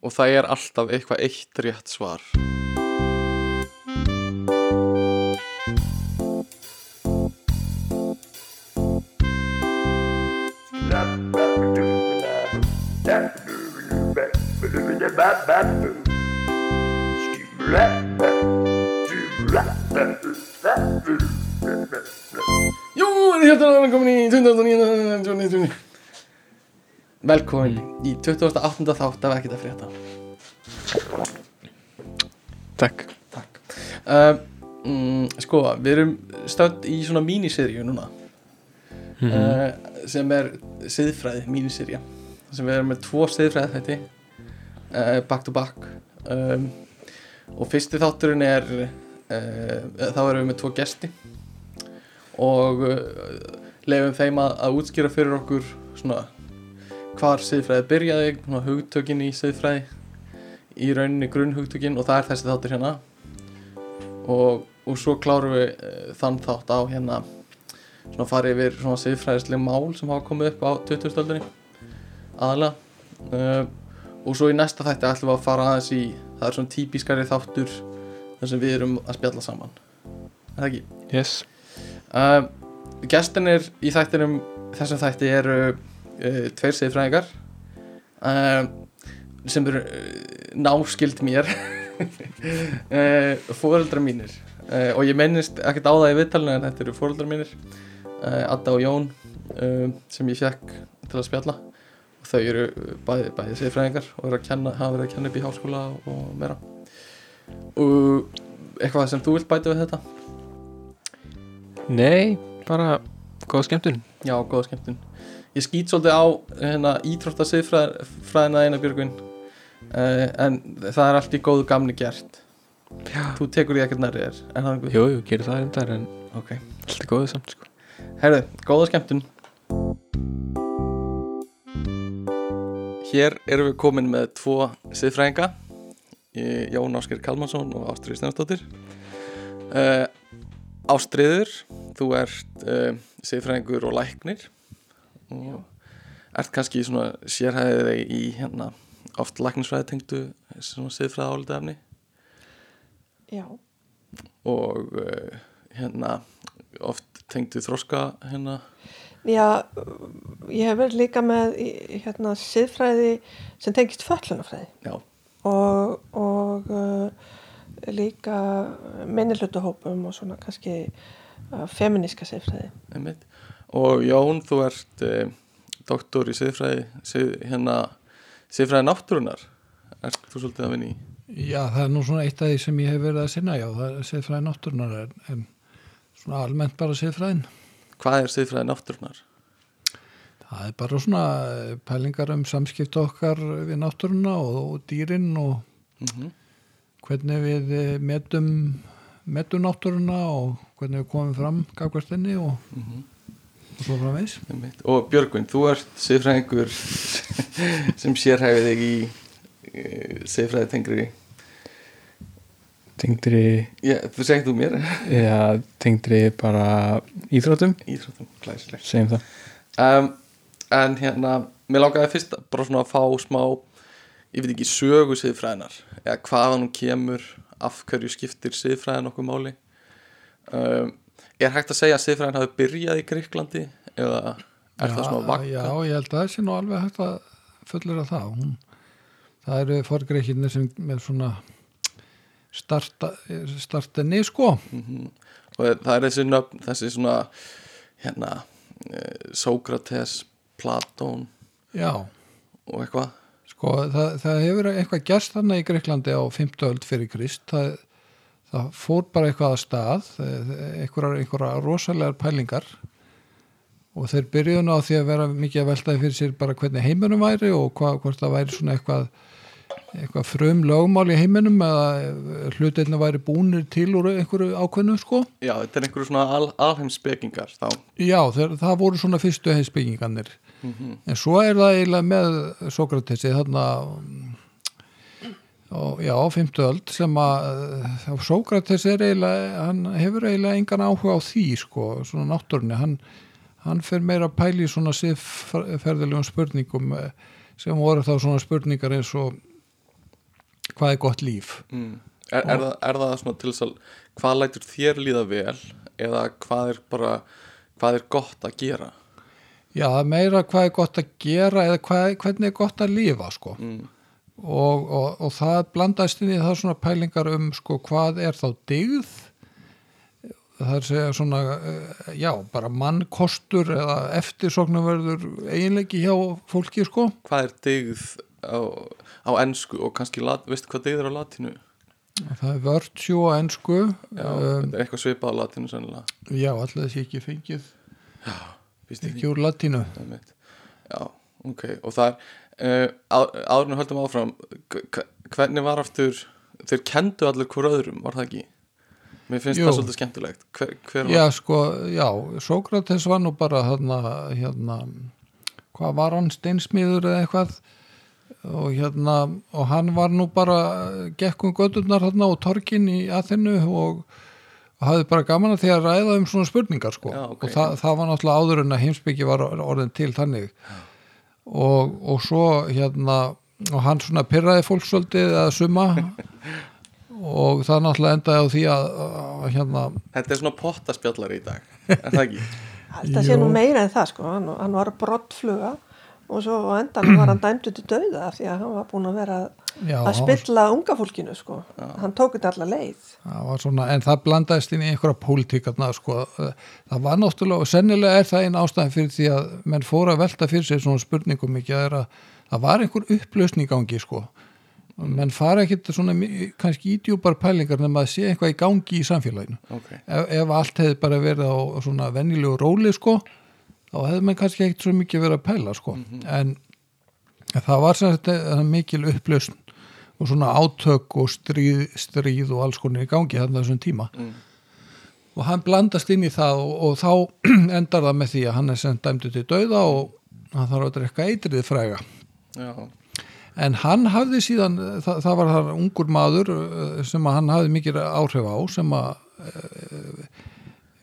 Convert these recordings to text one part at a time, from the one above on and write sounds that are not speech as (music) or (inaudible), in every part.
og það er alltaf eitthvað eitt rétt svar. Jú, þið hérna er komin í Velkomin í 28. þátt af ekkert að frétta. Takk. Takk. Uh, mm, Sko, við erum stödd í svona míniseríu núna. Uh, sem er siðfræði míniseríu sem við erum með tvo siðfræði þetta uh, back to back. Um, og fyrsti þátturinn er uh, þá erum við með tvo gesti. Og leifum þeim að, að útskýra fyrir okkur svona hvar siðfræði byrjaði, hugtökin í siðfræði í rauninni grunnhugtökin og það er þessi þáttur hérna. Og, og svo klárum við uh, þann þátt á hérna svona farið yfir svona siðfræðislega mál sem hafa komið upp á 2000-öldinni aðalega uh, og svo í næsta þætti ætlum við að fara aðeins í það er svona típiskari þáttur þar sem við erum að spjalla saman. Er það ekki? Yes. Uh, gestinir í þættinum þessum þætti eru tveir siðfræðingar uh, sem eru uh, náskild mér. (laughs) Fóreldrar mínir. Og ég mennist ekkert á það í viðtalinu en þetta eru fóreldrar mínir. Adda og Jón sem ég fekk til að spjalla. Og þau eru bæði, bæði siðfræðingar og kenna, hafa verið að kenna upp í háskóla og meira. Og eitthvað sem þú vilt bæta við þetta? Nei, bara góða skemmtun. Já, góða skemmtun Ég skýt svolítið á hérna, íþrótta siðfræðina eina björgun uh, en það er allt í góðu gamni gert. Já. Þú tekur því ekkert nærri þér en það er guð Jú, jú, gerir það reyndar en Ok, allt er góðið samt sko. Herðu, góða skemmtun. Hér erum við komin með tvo siðfræðinga Í- Jón Ásker Kalmansson og Ástriði Stensdóttir uh, Ástriður þú ert uh, siðfræðingur og læknir og ert kannski svona sérhæðið þig í hérna oft læknisfræði tengdu svona siðfræði álita efni Já, og uh, hérna oft tengdu þroska hérna? Já, ég hef verið líka með hérna siðfræði sem tengist föllunafræði já, og, og uh, líka minnihlutahópum og svona kannski uh, feminíska siðfræði. Og Jón, þú ert uh, doktor í siðfræði sið, hérna siðfræði náttúrunar ert þú svolítið að vinna í Já, það er nú svona eitt af því sem ég hef verið að sinna, já, það er siðfræði náttúrunar en, en svona almennt bara siðfræðin. hvað er siðfræði náttúrunar? Það er bara svona eh, pælingar um samskipt okkar við náttúruna og, og dýrin og Mm hvernig við eh, metum, metum náttúruna og hvernig við komum fram gagvart henni og, og svo framvegs. og Björgvin, þú ert siðfræðingur (laughs) sem sérhæfið þig í siðfræði tengri Tengdri, Já, þú þú mér. Já, tengdri bara íþróttum. Íþróttum, glæsilegt. Segjum það. Um, En hérna, mér lákaði fyrst bara svona að fá smá Ég veit ekki, sögu siðfræðinar Eða hvaðan hún kemur Af hverju skiptir siðfræðin okkur máli? Um, Er hægt að segja að siðfræðin hafi byrjað í Gríklandi Eða er það svona vakka? Já, ég held að það sé nú alveg hægt að fullur að það. Hún, það eru forgreikinni sem með svona starta, startenni sko. Mhm. Og það er þessi nöfn Þessi svona Hérna eh, Sókrates, Platón Já, Og eitthvað sko það, það hefur eitthvað gerst þannig í Greiklandi á 50 öld fyrir Krist. Það, það fór bara eitthvað að stað, einhverjar rosalegar pælingar og þeir byrjuðu nú á því að vera mikið að veltaði fyrir sér bara hvernig heiminum væri og hva, hvort það væri svona eitthvað eitthvað frum lögmál í heiminum eða hlutirna væri búnir til úr einhverju ákveðnu sko. Já, þetta er einhverju svona al, alheimsbyggingar Þá. Já, þeir, það voru svona fyrstu heimsbyggingarnir en svo er það eiginlega með Sokratesi þarna og, já, á 50 öld sem að Sokrates er eiginlega hann hefur eiginlega engan áhuga á því sko, svona náttúrunni hann, hann fer meira að pæli svona siðferðilegum spurningum eh, sem voru þá svona spurningar eins og hvað er gott líf mm. er, er, það, er það svona til þess að hvað lætur þér líða vel eða hvað er bara hvað er gott að gera já, meira hvað er gott að gera eða hvað, hvernig er gott að lifa sko mm. Og, og, og það blandast í það svona pælingar um sko hvað er þá dyggð það er segja svona eh, já, bara mannkostur eða eftirsóknarverður eiginleiki hjá fólki sko. Hvað er dyggð á, á ensku og kannski, lat, veistu hvað dyggð er á latinu það er virtue á ensku já, um, er eitthvað svipað á latinu sennilega. Já, alltaf þessi ekki fengið. Víst ekki, úr einmitt. já, ok og það er uh, áður en höldum áfram hvernig var aftur þeir kendu allir hver öðrum, var það ekki? Mér finnst Jú. það svolítið skemmtilegt. Hver, hver já, sko, já, Sókrates var nú bara hérna, hérna hvað var hann, steinsmiður eða eitthvað? Og hérna og hann var nú bara gekkum gödurnar hérna á torkin í Aþenu og og hafði bara gaman að því að ræða um svona spurningar sko. Já, ok. og það, það var náttúrulega áður en að heimsbyggi var orðin til þannig og, og svo hérna og hann svona pyrraði fólk svolítið að suma. (laughs) Og það náttúrulega endaði á því að, að hérna þetta er svona pottaspjallar í dag er það ekki? (laughs) Þetta sé nú meira en það sko, hann, hann var brottfluga og svo endan var hann dæmdur til dauða af því að hann var búin að vera Já, að spilla unga fólkinu sko. Hann tók þetta alla leið. það var svona, en það blandaðist inn í einhverja pólitíkarna sko. það var náttúrulega og sennilega er það einn ástæðan fyrir því að menn fóra að velta fyrir sér svona spurningum ekki að er að það var einhver upplausn í gangi sko. menn fara ekkit svona kannski ídjúpar pælingar nema að sé eitthvað í gangi í samfélaginu ok, ef, ef allt hefði bara verið á svona venjulegu róli sko þá hefði menn kannski ekkert svo mikið verið að pæla sko en það var sem þetta eh, mikil upplausn og svona átök og stríð, stríð og alls konar í gangi þannig þessum tíma. Mm. og hann blandast inn í það og, og þá (clears throat) endar það með því að hann er sendt dæmdu til dauða og hann þarf að drekka eitrið fræga. Já, en hann hafði síðan það, það var þar ungur maður eh, sem að hann hafði mikið áhrif á sem að uh,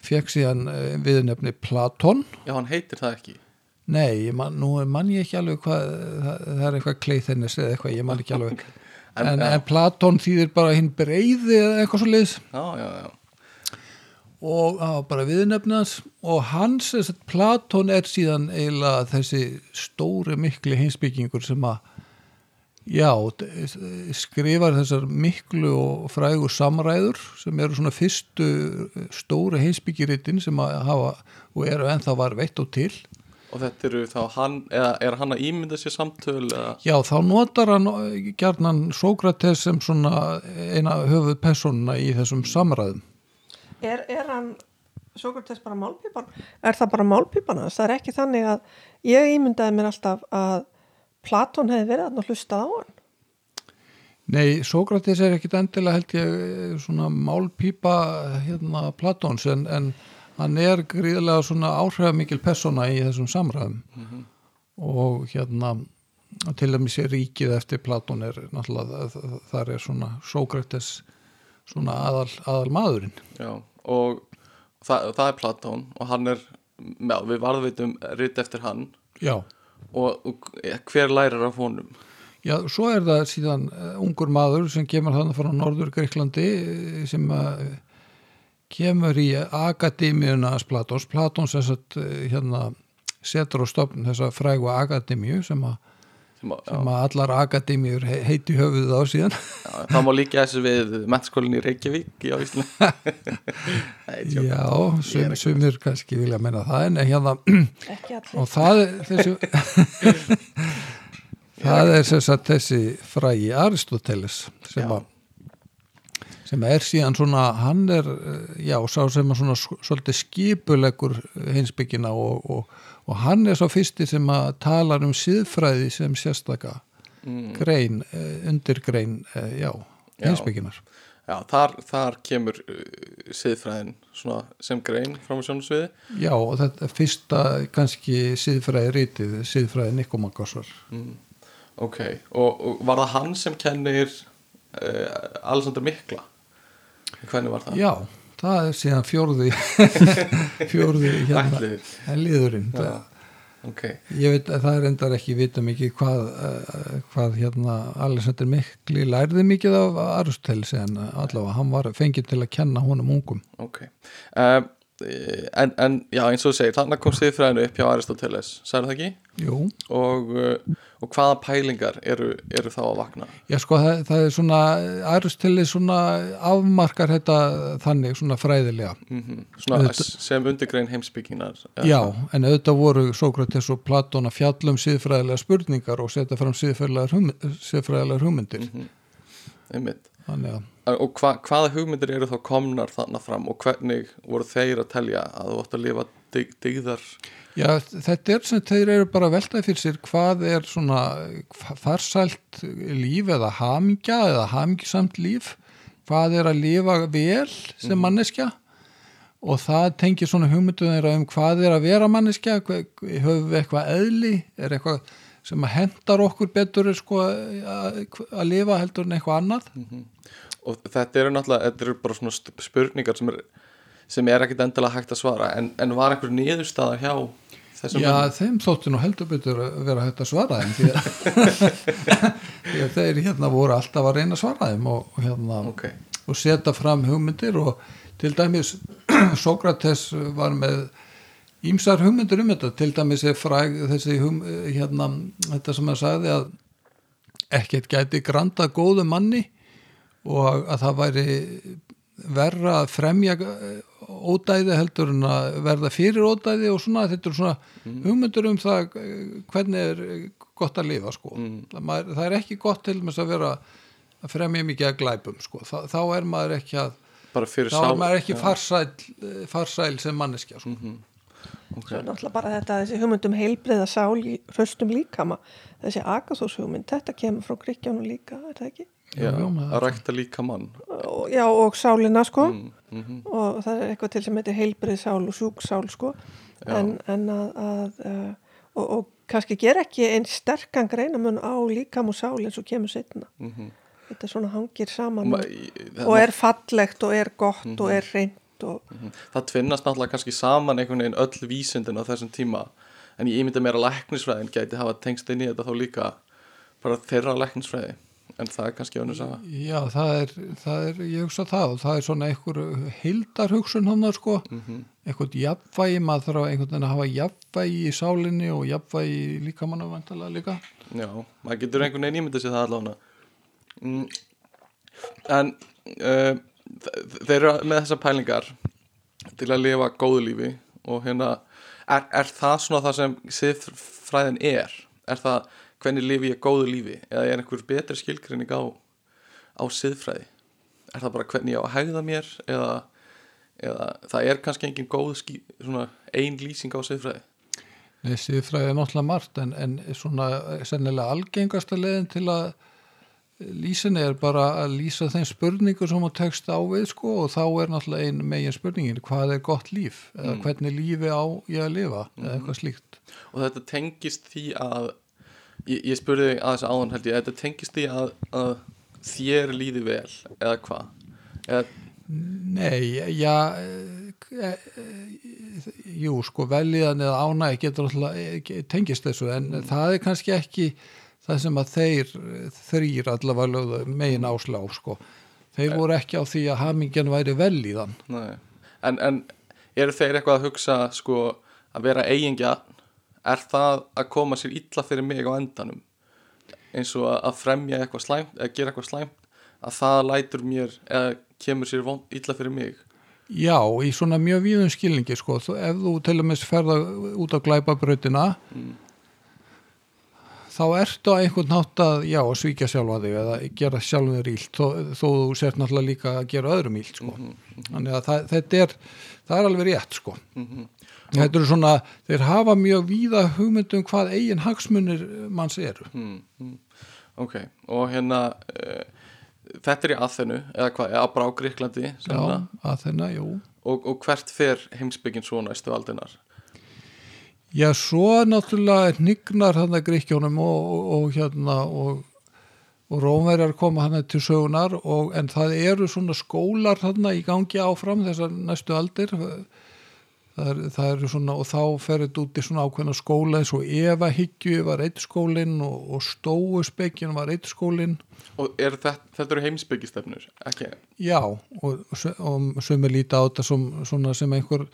fekk síðan uh, viðnefni Platon. Já, hann heitir það ekki. Nei, man, nú man ég ekki alveg hvað það, það er eitthvað kleithennist eða eitthvað, ég man ekki alveg (laughs) En- en, en Platon þýðir bara hinn breyði eða eitthvað svo já, og var bara viðnefnans og hans, þess að Platon er síðan eiginlega þessi stóri mikli heimsbyggingur sem að já, skrifar þessar miklu og frægu samræður sem eru svona fyrstu stóri heimsbyggiritin sem að hafa og eru ennþá var veitt og til og þetta eru þá hann eða er hann að ímynda sér samtöl eða, Já, þá notar hann gjarnan Sókrates sem svona eina höfuð personuna í þessum samræðum Er, er hann, Sókrates bara málpípan? Er það bara málpípan hans? Það er ekki þannig að ég ímyndaði mér alltaf að Platón hefði verið að hlusta á hann. Nei, Sókrates er ekkit endilega held ég svona málpípa hérna Platóns en, en hann er gríðlega svona áhrifamikil persóna í þessum samræðum. Og hérna til að mér sé ríkið eftir Platón er náttúrulega þar er svona Sókrates svona aðal, aðal maðurinn. Já, og það, það er Platón og hann er já, við varðveitum ritt eftir hann. Já, og, og hver lærir af honum? Já, svo er það síðan uh, ungur maður sem kemur þannig frá Norður Greiklandi eh, sem uh, kemur í Akademíuna hans Platons. Platons þess að uh, hérna setur á stofn þessa frægu Akademíu sem, að, sem að, sem að allar Akademíur he heiti höfuðið á síðan. já, já, það má líka þessu við mennskólinni í Reykjavík. Já, (laughs) Ég sum, sumir kannski vilja menna það en hérna Ekki (clears throat) allir. og það er þessi (laughs) (laughs) það er þess að þessi frægi Aristoteles sem Já. að sem er síðan svona, hann er eh, já, sá sem að svona svolítið skipulegur hinsbyggina og, og, og hann er svo fyrsti sem að talar um síðfræði sem sérstaka mm, grein, eh, undirgrein eh, já, hinsbygginar já, þar, þar kemur siðfræðin svona sem grein frá sjónusviði já, og þetta er fyrsta kannski síðfræði rítið, síðfræði Nikomakosvar mm, ok, og, og var það hann sem kennir uh, Alexander Mikla hvernig var það? Já, það er síðan fjórði (laughs) fjórði hérna liðurinn Já. ok, Ég veit að það er endar ekki vita mikið hvað, uh, hvað hérna Alexander Mikli lærði mikið af Aristoteles en allavega hann var fengið til að kenna honum ungum. ok um, en, en já, eins og þú segir þannig kom siðfræðinu upp hjá Aristoteles sagði það ekki? Jú, Og, uh, og hvaða pælingar eru, eru þá að vakna? já sko það, það er svona, Aristoteles svona afmarkar þetta þannig svona fræðilega. Mm Svona Auðvitað- sem undirgrein heimsbygginar Já, en auðvitað voru Sókrates og Platón að fjallum síðfræðilega spurningar og setja fram síðfræðilegar hugmyndir, síðfræðilegar hugmyndir. einmitt Þannig að og hva, hvaða hugmyndir eru þá komnar þannig fram og hvernig voru þeir að telja að þú átt að lifa dig, digðar Já, þetta er sem þeir eru bara að veltaði fyrir sér hvað er svona farsælt líf eða hamingja eða hamingsamt líf. Hvað er að lifa vel sem manneskja? Og það tengir svona hugmyndum þeirra um hvað er að vera manneskja höfum við eitthvað eðli? Er eitthvað sem að hendar okkur betur sko, að, að lifa heldur en eitthvað annað? Og þetta eru náttúrulega, þetta eru bara svona spurningar sem er, sem er ekkit endilega hægt að svara. En, en var einhver niðurstaða hjá þessum Já, mönnum? þeim þóttu nú heldur betur að vera hægt að svara þeim (laughs) því að, þeir hérna voru alltaf að reyna að svara þeim og, hérna, ok, og setja fram hugmyndir og til dæmis (clears throat) Sókrates var með ímsar hugmyndir um þetta til dæmis er fræg þessi hum, hérna, þetta sem hann sagði að ekkert gæti granda góðu manni og að það væri verra að fremja ódæði heldur en að verða fyrir ódæði og svona þetta er svona hugmyndur um það eh, hvernig er eh, gott að lifa sko. það, maður, það er ekki gott til að vera að fremja mikið að glæpum sko. Þa, þá er maður ekki að bara fyrir þá sál er maður ekki Já. farsæl, farsæl sem manneskja sko. Ok. Svo er náttúrulega bara þetta, þessi hugmynd um heilbreiða sál í hraustum líkama, þessi agathós hugmynd, þetta kemur frá Gríkjánum líka, er það ekki? Já, maður- að rækta líka mann já, og sálina, sko, mm, mm og það er eitthvað til sem heitir heilbreið sál og sjúk sál, sko, en, en að, að uh, og, og kannski ger ekki einn sterkan greinamun á líkam og sál eins og kemur setna. -hmm. Þetta svona hangir saman Ma, og, er fallegt og er gott og er reynd og Mhm. það tvinnast náttúrulega kannski saman einhvern veginn öll vísindin á þessum tíma en ég ímynda mér að læknisfræðin gæti hafa tengst inn í þetta þá líka bara þeirra læknisfræði en það er kannski önnur saga. Já, það er, það er, ég hugsa það og það er svona einhver heildar hugsun hann sko, Mhm. einhvern jafnvægi maður þarf einhvern veginn að hafa jafnvægi í sálinni og jafnvægi í líkamannu vantalega líka. Já, maður getur einhvern veginn ímynda sér það allavega. Mm. en uh, þe- þeir eru með þessar pælingar til að lifa góðu lífi og hérna er, er það svona það sem siðfræðin er? Er það hvernig lifi ég góðu lífi? Eða er einhver betri skilgrinning á á siðfræði? Er það bara hvernig ég á að hegða mér? Eða, eða það er kannski engin góð ein lýsing á siðfræði? Nei, síðfræði er náttúrulega margt en, en svona sennilega algengasta leiðin til að lýsinni er bara að lýsa þeim spurningu sem hún tekst á við sko og þá er náttúrulega ein megin spurningin hvað er gott líf? Eða hvernig lífi á ég að lifa? Eða eitthvað slíkt. Og þetta tengist því að ég, ég spurði aðeins áðan held ég þetta tengist því að, að þér líði vel eða hvað? Eða, Nei, já e, e, e, jú sko velíðan eða ánægi getur náttúrulega tengist þessu en það er kannski ekki það sem að þeir þrýr allavega megin áslá sko. Þeir voru ekki á því að hamingjan væri velíðan nei, en, en eru þeir eitthvað að hugsa sko að vera eigingja er það að koma sér illa fyrir mig á endanum? Eins og að, að fremja eitthvað slæmt eða gera eitthvað slæmt að það lætur mér eða kemur sér von, illa fyrir mig? Já, í svona mjög víðum skilningi sko, ef þú til og með ferða út á glæpabrautina þá ertu á einhvern nátt að já, að svíkja sjálfa þig eða gera sjálfum þér ílt þó, þó þú sért náttúrulega líka að gera öðrum ílt sko. þannig að það, þetta er það er alveg rétt sko þetta eru svona, þeir hafa mjög víða hugmyndum hvað eigin hagsmunir manns eru. Mm, mm. ok, og hérna uh, þetta er í aðþennu eða hvað, eða bara á Gríklandi Já, að þennan, jú. Og, og hvert fer heimsbyggin svo næstu aldinar Já, svo náttúrulega hnignar hann að gríkjónum og, og, og hérna og, og rómverjar koma hann til sögunar og, en það eru svona skólar hann í gangi áfram þessar næstu aldir það er, það er svona, og þá fer þetta út í svona ákveðna skóla eins og Eva Hyggju var eitt skólinn og, og Stóuspekin var eitt skólinn Og er þetta, þetta eru heimsbyggistefnur, ekki? Já, og, og sömur líta á þetta svona sem einhver,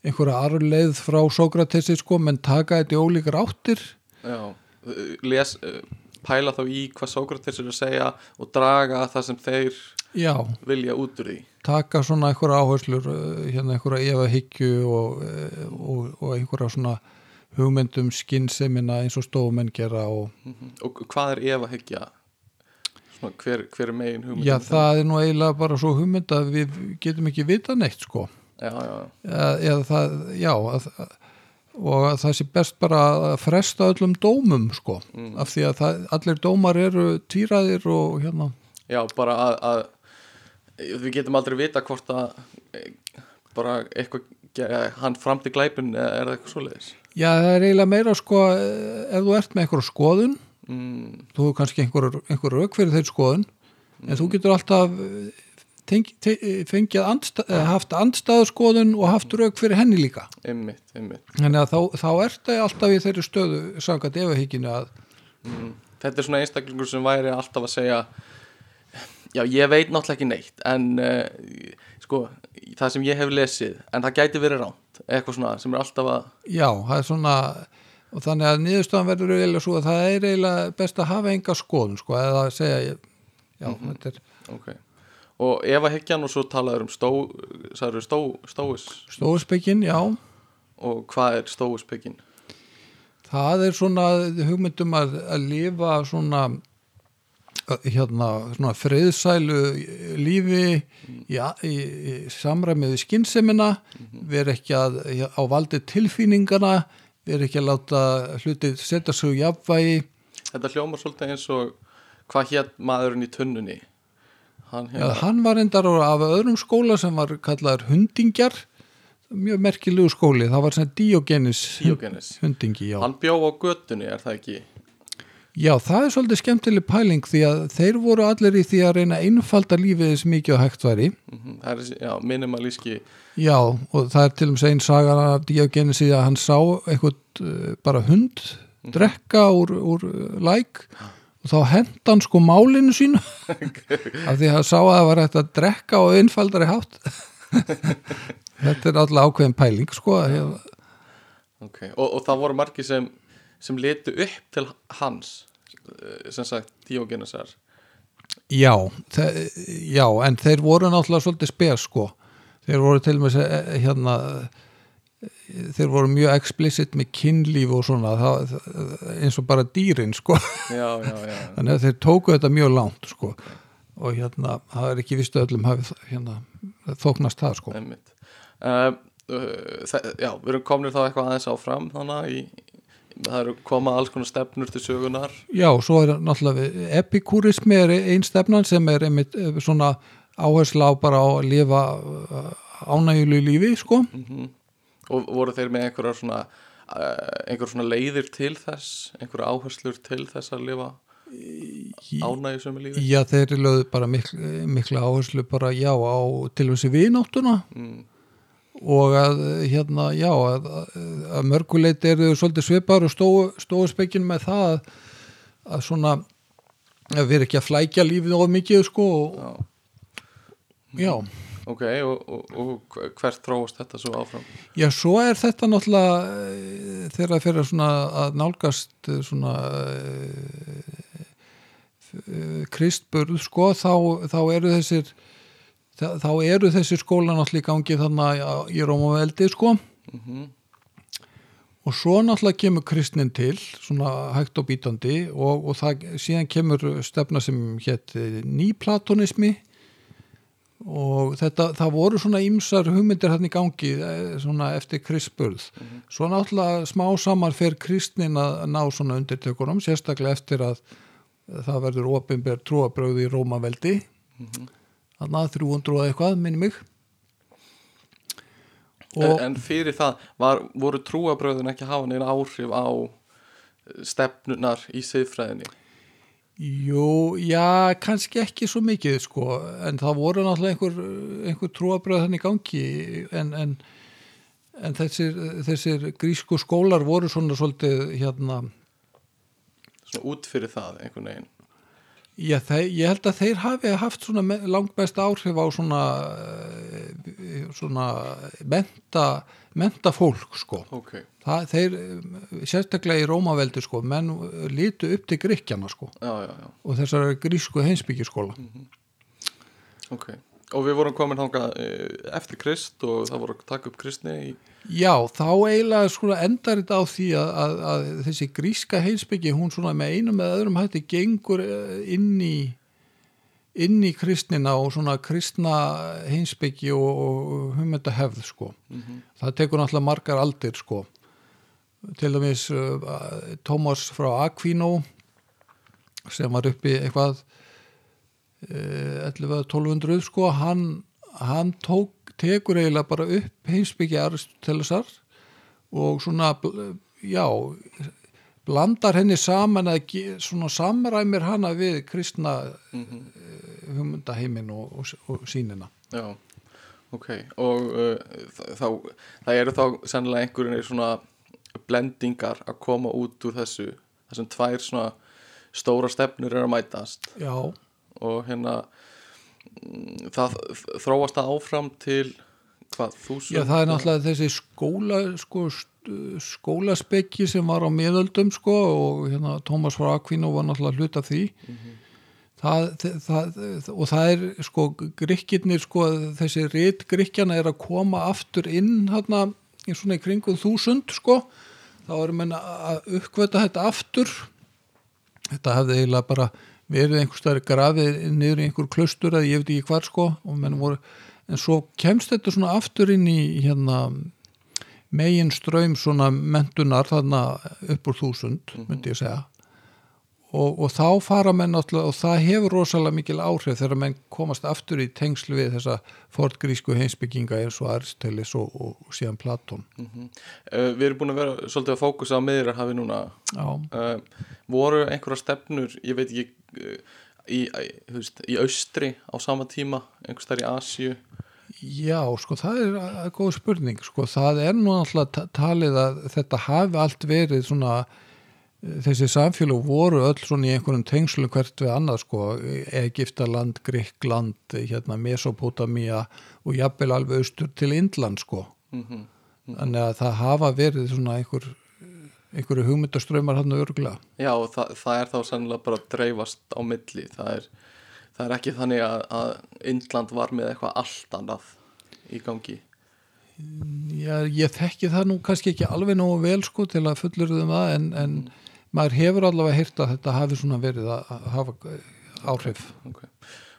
einhverja arleið frá Sókratesi sko, menn taka þetta í ólíkar áttir. Já, les, eh, pæla þá í hvað Sókrates er að segja og draga það sem þeir Já, vilja út úr því. taka svona einhverja áherslur, eh, hérna einhverja efa hyggju og, eh, og, og einhverja svona hugmyndum skynnsemina eins og stofumenn gera og Mhm. Og hvað er ef að hyggja? Svona, hver, hver er megin hugmynd? já, það er nú eiginlega bara svo hugmynd að við getum ekki vita neitt sko. Já, já, eða, eða það, já að, og að það sé best bara að fresta öllum dómum sko Mm. af því að það, allir dómar eru týraðir og hérna já, bara að, að við getum aldrei vita hvort að eh, bara eitthvað, hann framti glæpun er það eitthvað svoleiðis? já það er eiginlega meira sko eh, ef þú ert með einhverja skoðun Mm, þú hefur kannski einhver, einhver rauk fyrir þeir skoðun en þú getur alltaf eh, tengi, te, fengið andsta, eh, haft andstæðaskoðun og haft rauk fyrir henni líka einmitt, einmitt. þannig að þá, þá ert það alltaf í þeirri stöðu sangat efahygginu að Mm. Þetta er svona einstaklingur sem væri alltaf að segja já, ég veit náttúrulega ekki neitt en uh, sko, það sem ég hef lesið en það gæti verið ránt eitthvað svona sem er alltaf að Já, það er svona og þannig að niðurstofan verður eiginlega svo að það er eiginlega best að hafa enga skoðun sko, eða að segja já, þetta er ok, og ef að hyggjan og svo talaður um stó, sagður stó, stóis. Stóðspekin, já. Og hvað er stóispekin? það er svona hugmyndum að, að lifa svona hérna, svona friðsælu lífi í, í, í samræmiði skynnsemina vera ekki að, á valdi tilfýningana vera ekki að láta hluti setja í jafnvægi. Þetta hljómar svolítið eins og hvað hétt maðurinn í tunnunni? Hann Já, hérna, hann var endar af öðrum skóla sem var kallaður hundingjar. Mjög merkilegu skóli, það var svona Diogenes Diogenes hundingi, já. hann bjó á götunni, er það ekki? Já, það er svolítið skemmtileg pæling því að þeir voru allir í því að reyna að einfalda lífið eins mikið og hægt væri. Mm það er já, minimalíski Já, og það er til og með einn sagan af Diogenes í að hann sá eitthvað uh, bara hund drekka úr, úr uh, læk og þá henda hann sko málinu sínu. (laughs) (laughs) Af því að hann sá að það var hægt að drekka og einfaldari hátt. (laughs) Þetta er alltaf ákveðin pæling sko að okay. og, og það voru margir sem, sem letu upp til hans eh, sem sagt Diogenesar já, já, en þeir voru náttúrulega svolítið spes sko. Þeir voru til og með se- hérna þeir voru mjög explicit með kynlíf og svona það, eins og bara dýrin sko. Já, já, já, (laughs) þannig að þeir tóku þetta mjög langt sko. Og hérna, það er ekki vistu öllum hafi hérna, þóknast það sko. Einmitt. Það, já, við erum komnir þá eitthvað aðeins áfram þannig í, það eru koma alls konar stefnur til sögunar Já, svo er náttúrulega epikúrismi er einn stefnan sem er einmitt eh, svona áhersla á bara að lifa ánægjulu lífi sko. Mm og voru þeir með einhverjar svona uh, einhverjar svona leiðir til þess einhverjar áherslur til þess að lifa ánægjusömi lífi? Já, þeir lögðu bara mikla, mikla áherslu bara já á til þessi vináttuna. Mm, og að hérna, já að, að mörguleiti eru svolítið svipar og stóu spekkin með það að, að svona að vera ekki að flækja lífið of mikið sko og, já, já, ok, og, og, og hvert þróast þetta svo áfram? Já, svo er þetta náttúrulega eh, þegar það fyrir svona að nálgast eh, svona uh, kristburð sko þá, þá eru þessir þá, eru þessir skóla náttúrulega í gangi þannig í Rómaveldi sko. Mm og svo náttúrulega kemur kristnin til svona hægt og bítandi og, og það, síðan kemur stefna sem hétt nýplatonismi. Og þetta, það voru svona ýmsar hugmyndir hann í gangi eh, svona eftir kristburð. Svo náttúrulega smá samar fer kristnin að ná svona undirtökunum sérstaklega eftir að það verður opinber trúabröð í Rómaveldi. Þannig að 300 og eitthvað, minni mig. En, og en fyrir það var, voru trúabröðin ekki að hafa neina áhrif á stefnunar í siðfræðinni? Jú, já, kannski ekki svo mikið sko, en það voru náttúrulega einhver, einhver trúabröð þannig gangi. En, en, en þessir, þessir grísku skólar voru svona svolítið hérna svona út fyrir það einhvern veginn Já, þeir, ég held að þeir hafi haft langbest áhrif á svona, eh, svona menta, menta fólk sko. ok, Það, þeir, sérstaklega í Rómaveldi sko, menn lítu upp til gríkjana sko. Já, já, já, og þessar grísku heimsbyggjaskóla. ok og við vorum komin þangað eh, eftir Krist og það voru að taka upp kristni í, Já, þá eiginlega sko endar þetta á því að, að, að þessi gríska heimsbyggi, hún svona með einum með öðrum hætti gengur eh, inn í inn í kristnina og svona kristna heimsbyggi og, og humenda hefð sko. Það tekur náttúrulega margar aldir sko. Til dæmis uh, Tómas frá Aquino sem var uppi eitthvað uh, 11-1200 sko, hann, hann tók, tekur eiginlega bara upp heimsbyggi Aristotelesar og svona, já, blandar henni saman að svona samræmir hana við kristna mm hugmyndaheimin og, og, og sínina. já, ok og uh, þá það eru þá sennilega einhverjum svona blendingar að koma út úr þessu þessum tvær svona stóra stefnur er að mætast. Já, og hérna mm, það þróast það áfram til hvað, þúsund? Já það er náttúrulega þessi skóla, sko, skólaspekki sem var á miðöldum sko og hérna Tómas frá Aquino var náttúrulega hlut af því. Það, það, og það er sko gríkirnir sko þessi rít gríkjana er að koma aftur inn hérna í svona í kringum þúsund sko. Þá erum menn að uppkvöta þetta aftur. Þetta hefði eiginlega bara verið einhver stær grafið niður í einhver klaustur eða ég veit ekki hvar sko voru, en svo kemst þetta svona aftur inn í hérna megin ströym svona mentunar þarna upp úr þúsund myndi ég segja og, og þá fara menn náttúrulega og það hefur rosalega mikil áhrif þegar menn komast aftur í tengslu við þessa fortgrísku heimsbygginga eins og Aristoteles og, og, síðan Platón. Uh, við erum búin að vera svolítið að fókusa á miðra hafi núna uh, voru einhverja stefnur ég veit ekki uh, í, veist, í austri á sama tíma einhvers þar í Asíu? Já, sko, það er að- að góð spurning, sko, það er nú ta- talið að þetta hafi allt verið svona, þessi samfélag voru öll svona í einhverjum tengslu hvert við annað, sko, Egiptaland, Gríkland, hérna, Mesopotamía og jafnvel alveg austur til Indland, sko. mm Þannig að það hafa verið svona einhver, einhverju hugmyndaströymar hann örgulega. já og það, það er þá sannlega bara að dreifast á milli. Það er, það er ekki þannig að, að Indland var með eitthvað allt annað í gangi. Já, ég þekki það nú kannski ekki alveg nógu vel sko til að fullurðum það en, en maður hefur allavega heyrt að þetta hafi svona verið að hafa eh, áhrif. okay.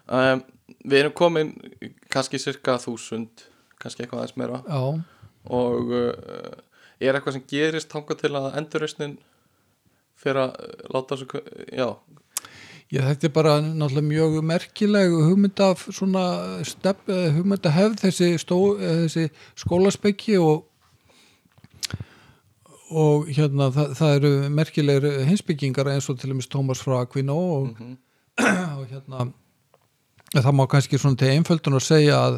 um, við erum komin kannski cirka þúsund kannski eitthvað aðeins meira Já, og uh, er eitthvað sem gerist þangað til að endurreisnin fyrir að uh, láta þessu já, ég þetta er bara náttúrulega mjög merkileg hugmynda stef, eh, hugmynda hefð þessi, stó, eh, þessi skólaspekki og og hérna það, það eru merkilegir hinsbyggingar eins og til dæmis Tómas frá Aquino og, (clears throat) og hérna það má kannski svona til einföldun að segja að,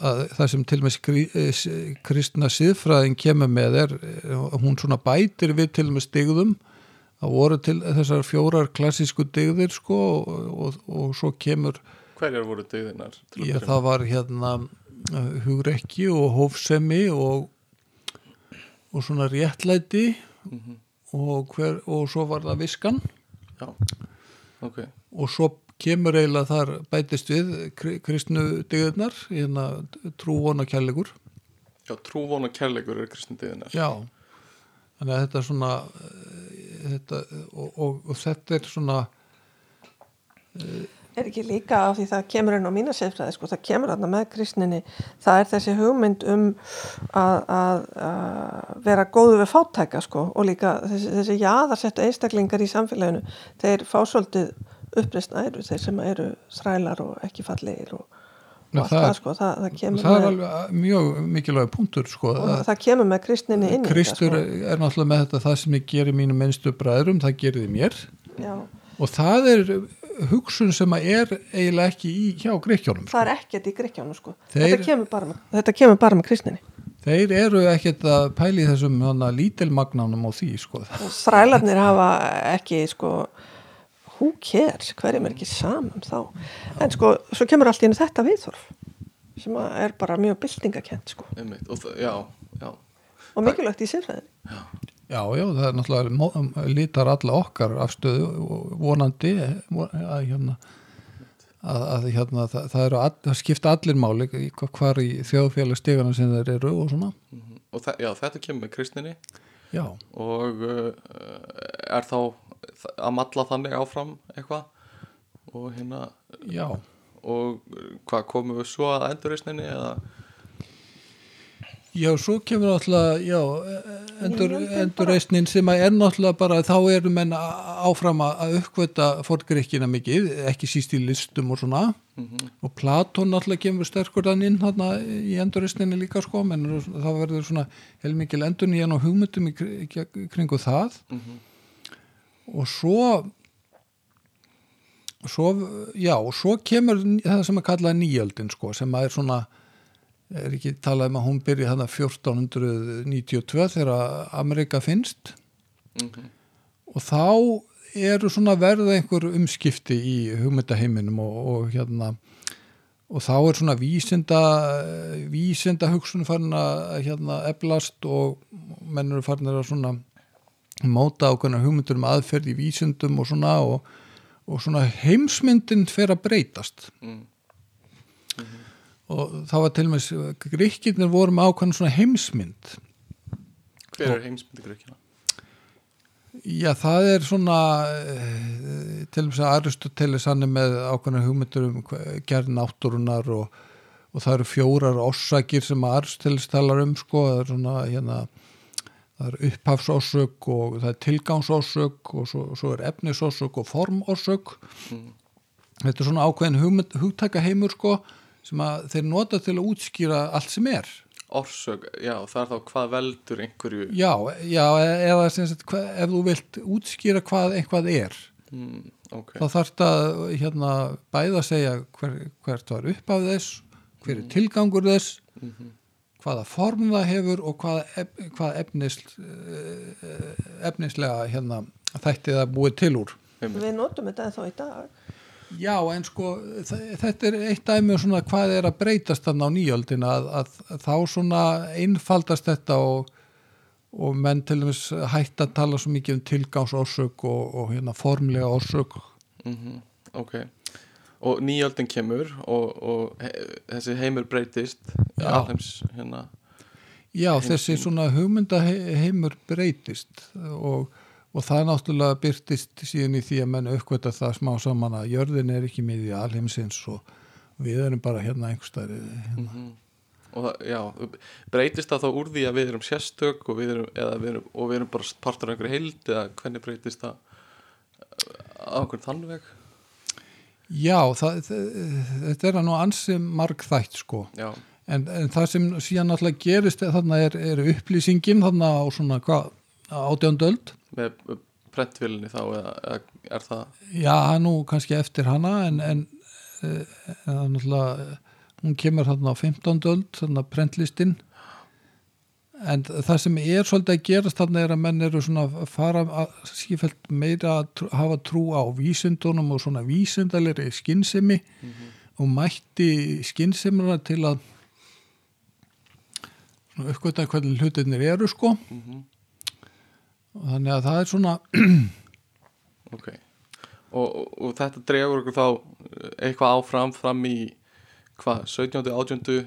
að það sem til dæmis krí, eh, kristna síðfræðin kemur með er eh, hún svona bætir við til dæmis digðum það voru til þessar fjórar klassísku digðir sko og, og, og svo kemur hverjar voru að Já, það var hérna uh, hugrekki og hófsemi og, og svona réttlæti Mhm. og, hver, og svo var það viskan já, ok og svo kemur eiginlega þar bætist við kri- kristnu digðurnar, hérna trú vona kærleikur. já, trúvon og kærleikur eru kristni degðinar Já, þannig að þetta er svona uh, þetta, og, og, og þetta er svona Er ekki líka af því það kemur inn á mína séfræði, sko, það kemur þarna með kristninni, það er þessi hugmynd um að, að, að vera góðu við fátæka, sko, og líka þessi, þessi jaðarsettu einstaklingar í samfélaginu, þeir fá svolítið uppreist æru, þeir sem eru þrælar og ekki fallegir og, og allt það sko, það, það kemur það með, alveg mjög mikilvæg punktur sko, og að það kemur með kristninni inn Kristur er náttúrulega með þetta það sem ég gerir mínum minnstu bræðrum, það gerir þið mér. Já, og það er hugsun sem að er eiginlega ekki í hjá greikjónum sko. það er ekkert í gríkjánu, sko, Þeir- þetta, kemur bara með, þetta kemur bara með kristninni. þeir eru ekkert að pæli þessum hana, lítilmagnanum og því sko. þrælarnir hafa ekki sko who cares, hverjum er ekki saman þá? En sko, svo kemur allt í einu þetta viðþorf sem er bara mjög byltingakent sko. Einmitt, og það, já, já. Og mikilvægt í sérfræðin Já, já, það er náttúrulega mó- lítar alla okkar afstöðu vonandi von- að hérna að, að hérna, það, það eru all, það skipta allir máli hvar í þjóðfélagstegana sem þeir eru og svona. Mhm. og þa- já, þetta kemur með kristninni já, og uh, er þá að malla þannig áfram eitthvað? Og hérna já. og uh, hvað komum við svo að endurreisninni eða Já, svo kemur náttúrulega, já, endur, endurreisnin sem að er náttúrulega bara, þá eru menn áfram að uppkvöta fórgreikina mikið, ekki síst í listum og svona, og Platón náttúrulega kemur sterkur þann inn þarna í endurreisninni líka sko, menn þá verður svona helmikil endur nýjan og hugmyndum í kri- í kringu það. Og svo svo, já, og svo kemur það sem að kalla nýjöldin sko, sem að er svona er ekki talað um að hún byrja þannig 1492 þegar Amerika finnst Mhm. og þá eru svona verða einhver umskipti í hugmyndaheiminum og, og hérna og þá er svona vísinda vísinda hugsun farin að hérna eflast og menn eru farin að svona móta ákveðna hugmyndur um aðferð í vísindum og svona og, og svona heimsmyndin fer að breytast Mm. Og það var til og með gríkirnir voru með ákveðna svona heimsmynd. Hver er heimsmyndi grökkina? Já, það er svona eh, til og með að Aristoteles hann er með ákveðna hugmyndur um gerð náttúrunar og, og það eru fjórar orsakir sem að Aristoteles talar um sko, það er svona hérna það er upphafsósök og það er tilgangsósök og svo, svo er efnisósök og formósök þetta er svona ákveðin hugmynd, hugtakaheimur sko sem að þeir nota til að útskýra allt sem er. Orsök, já, það er þá hvað veldur einhverju Já, já eða sagt, hva, ef þú vilt útskýra hvað eitthvað er mm, ok, þá þarf þetta hérna, bæða að segja hver, hvert var upp af þess hver er tilgangur þess hvaða form það hefur og hvaða, ef, hvaða efnis, eh, efnislega hérna, þætti það búið til úr. Við notum þetta ennþá í dag Já, en sko þetta er eitt dæmi um svona hvað er að breytast þarna á nýjöldina að, að, að þá svona einfaldast þetta og, og menn til dæmis hætt að tala svo mikið um tilgangsorsök og, og hérna formlega orsök. Mhm, ok. Og nýjöldin kemur og, og he, þessi heimur breytist alheims hérna Já, þessi svona hugmyndaheimur breytist og, og það náttúrulega byrtist síðan í því að menn aukvita það smá saman að jörðin er ekki miði alheimsins og við erum bara hérna einhverstaðar Mhm. og það, já, breytist það þá úr því að við erum sérstök og við erum, við erum, og við erum bara partur af einhverju heild eða hvernig breytist það á einhvern þann veg? Já, það, þetta er nú ansi marg þætt sko. Já, en, en það sem síðan náttúrulega gerist þarna er, er upplýsingin þarna á svona hvað átjöndöld með prentvílinni þá eða, eða er það Já, nú kannski eftir hana en, en, en, en náttúrulega hún kemur þarna á 15. öld þarna prentlistinn en það sem er svolítið að gerast þarna er að menn eru svona að fara að sífælt meira að hafa trú á vísindunum og svona vísindalegri skinnsemi og mætti skinnsemina til að svona uppgöta hvernig hlutinir eru sko Mhm. og þannig að það er svona ok og, og, og þetta dregur okkur þá eh, eitthvað áfram fram í hvað, 17. 18.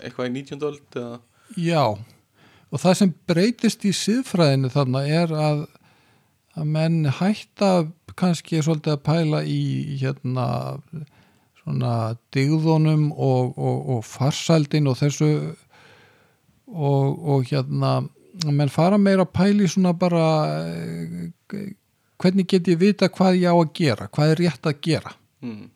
eitthvað í 19. öld eða Já, og það sem breytist í siðfræðinu þarna er að, að menn hætta kannski svolítið að pæla í hérna svona digðunum og, og, og farsældin og þessu og, og hérna menn fara meira að pæla í svona bara eh, hvernig get ég vita hvað ég á að gera, hvað er rétt að gera? Mm,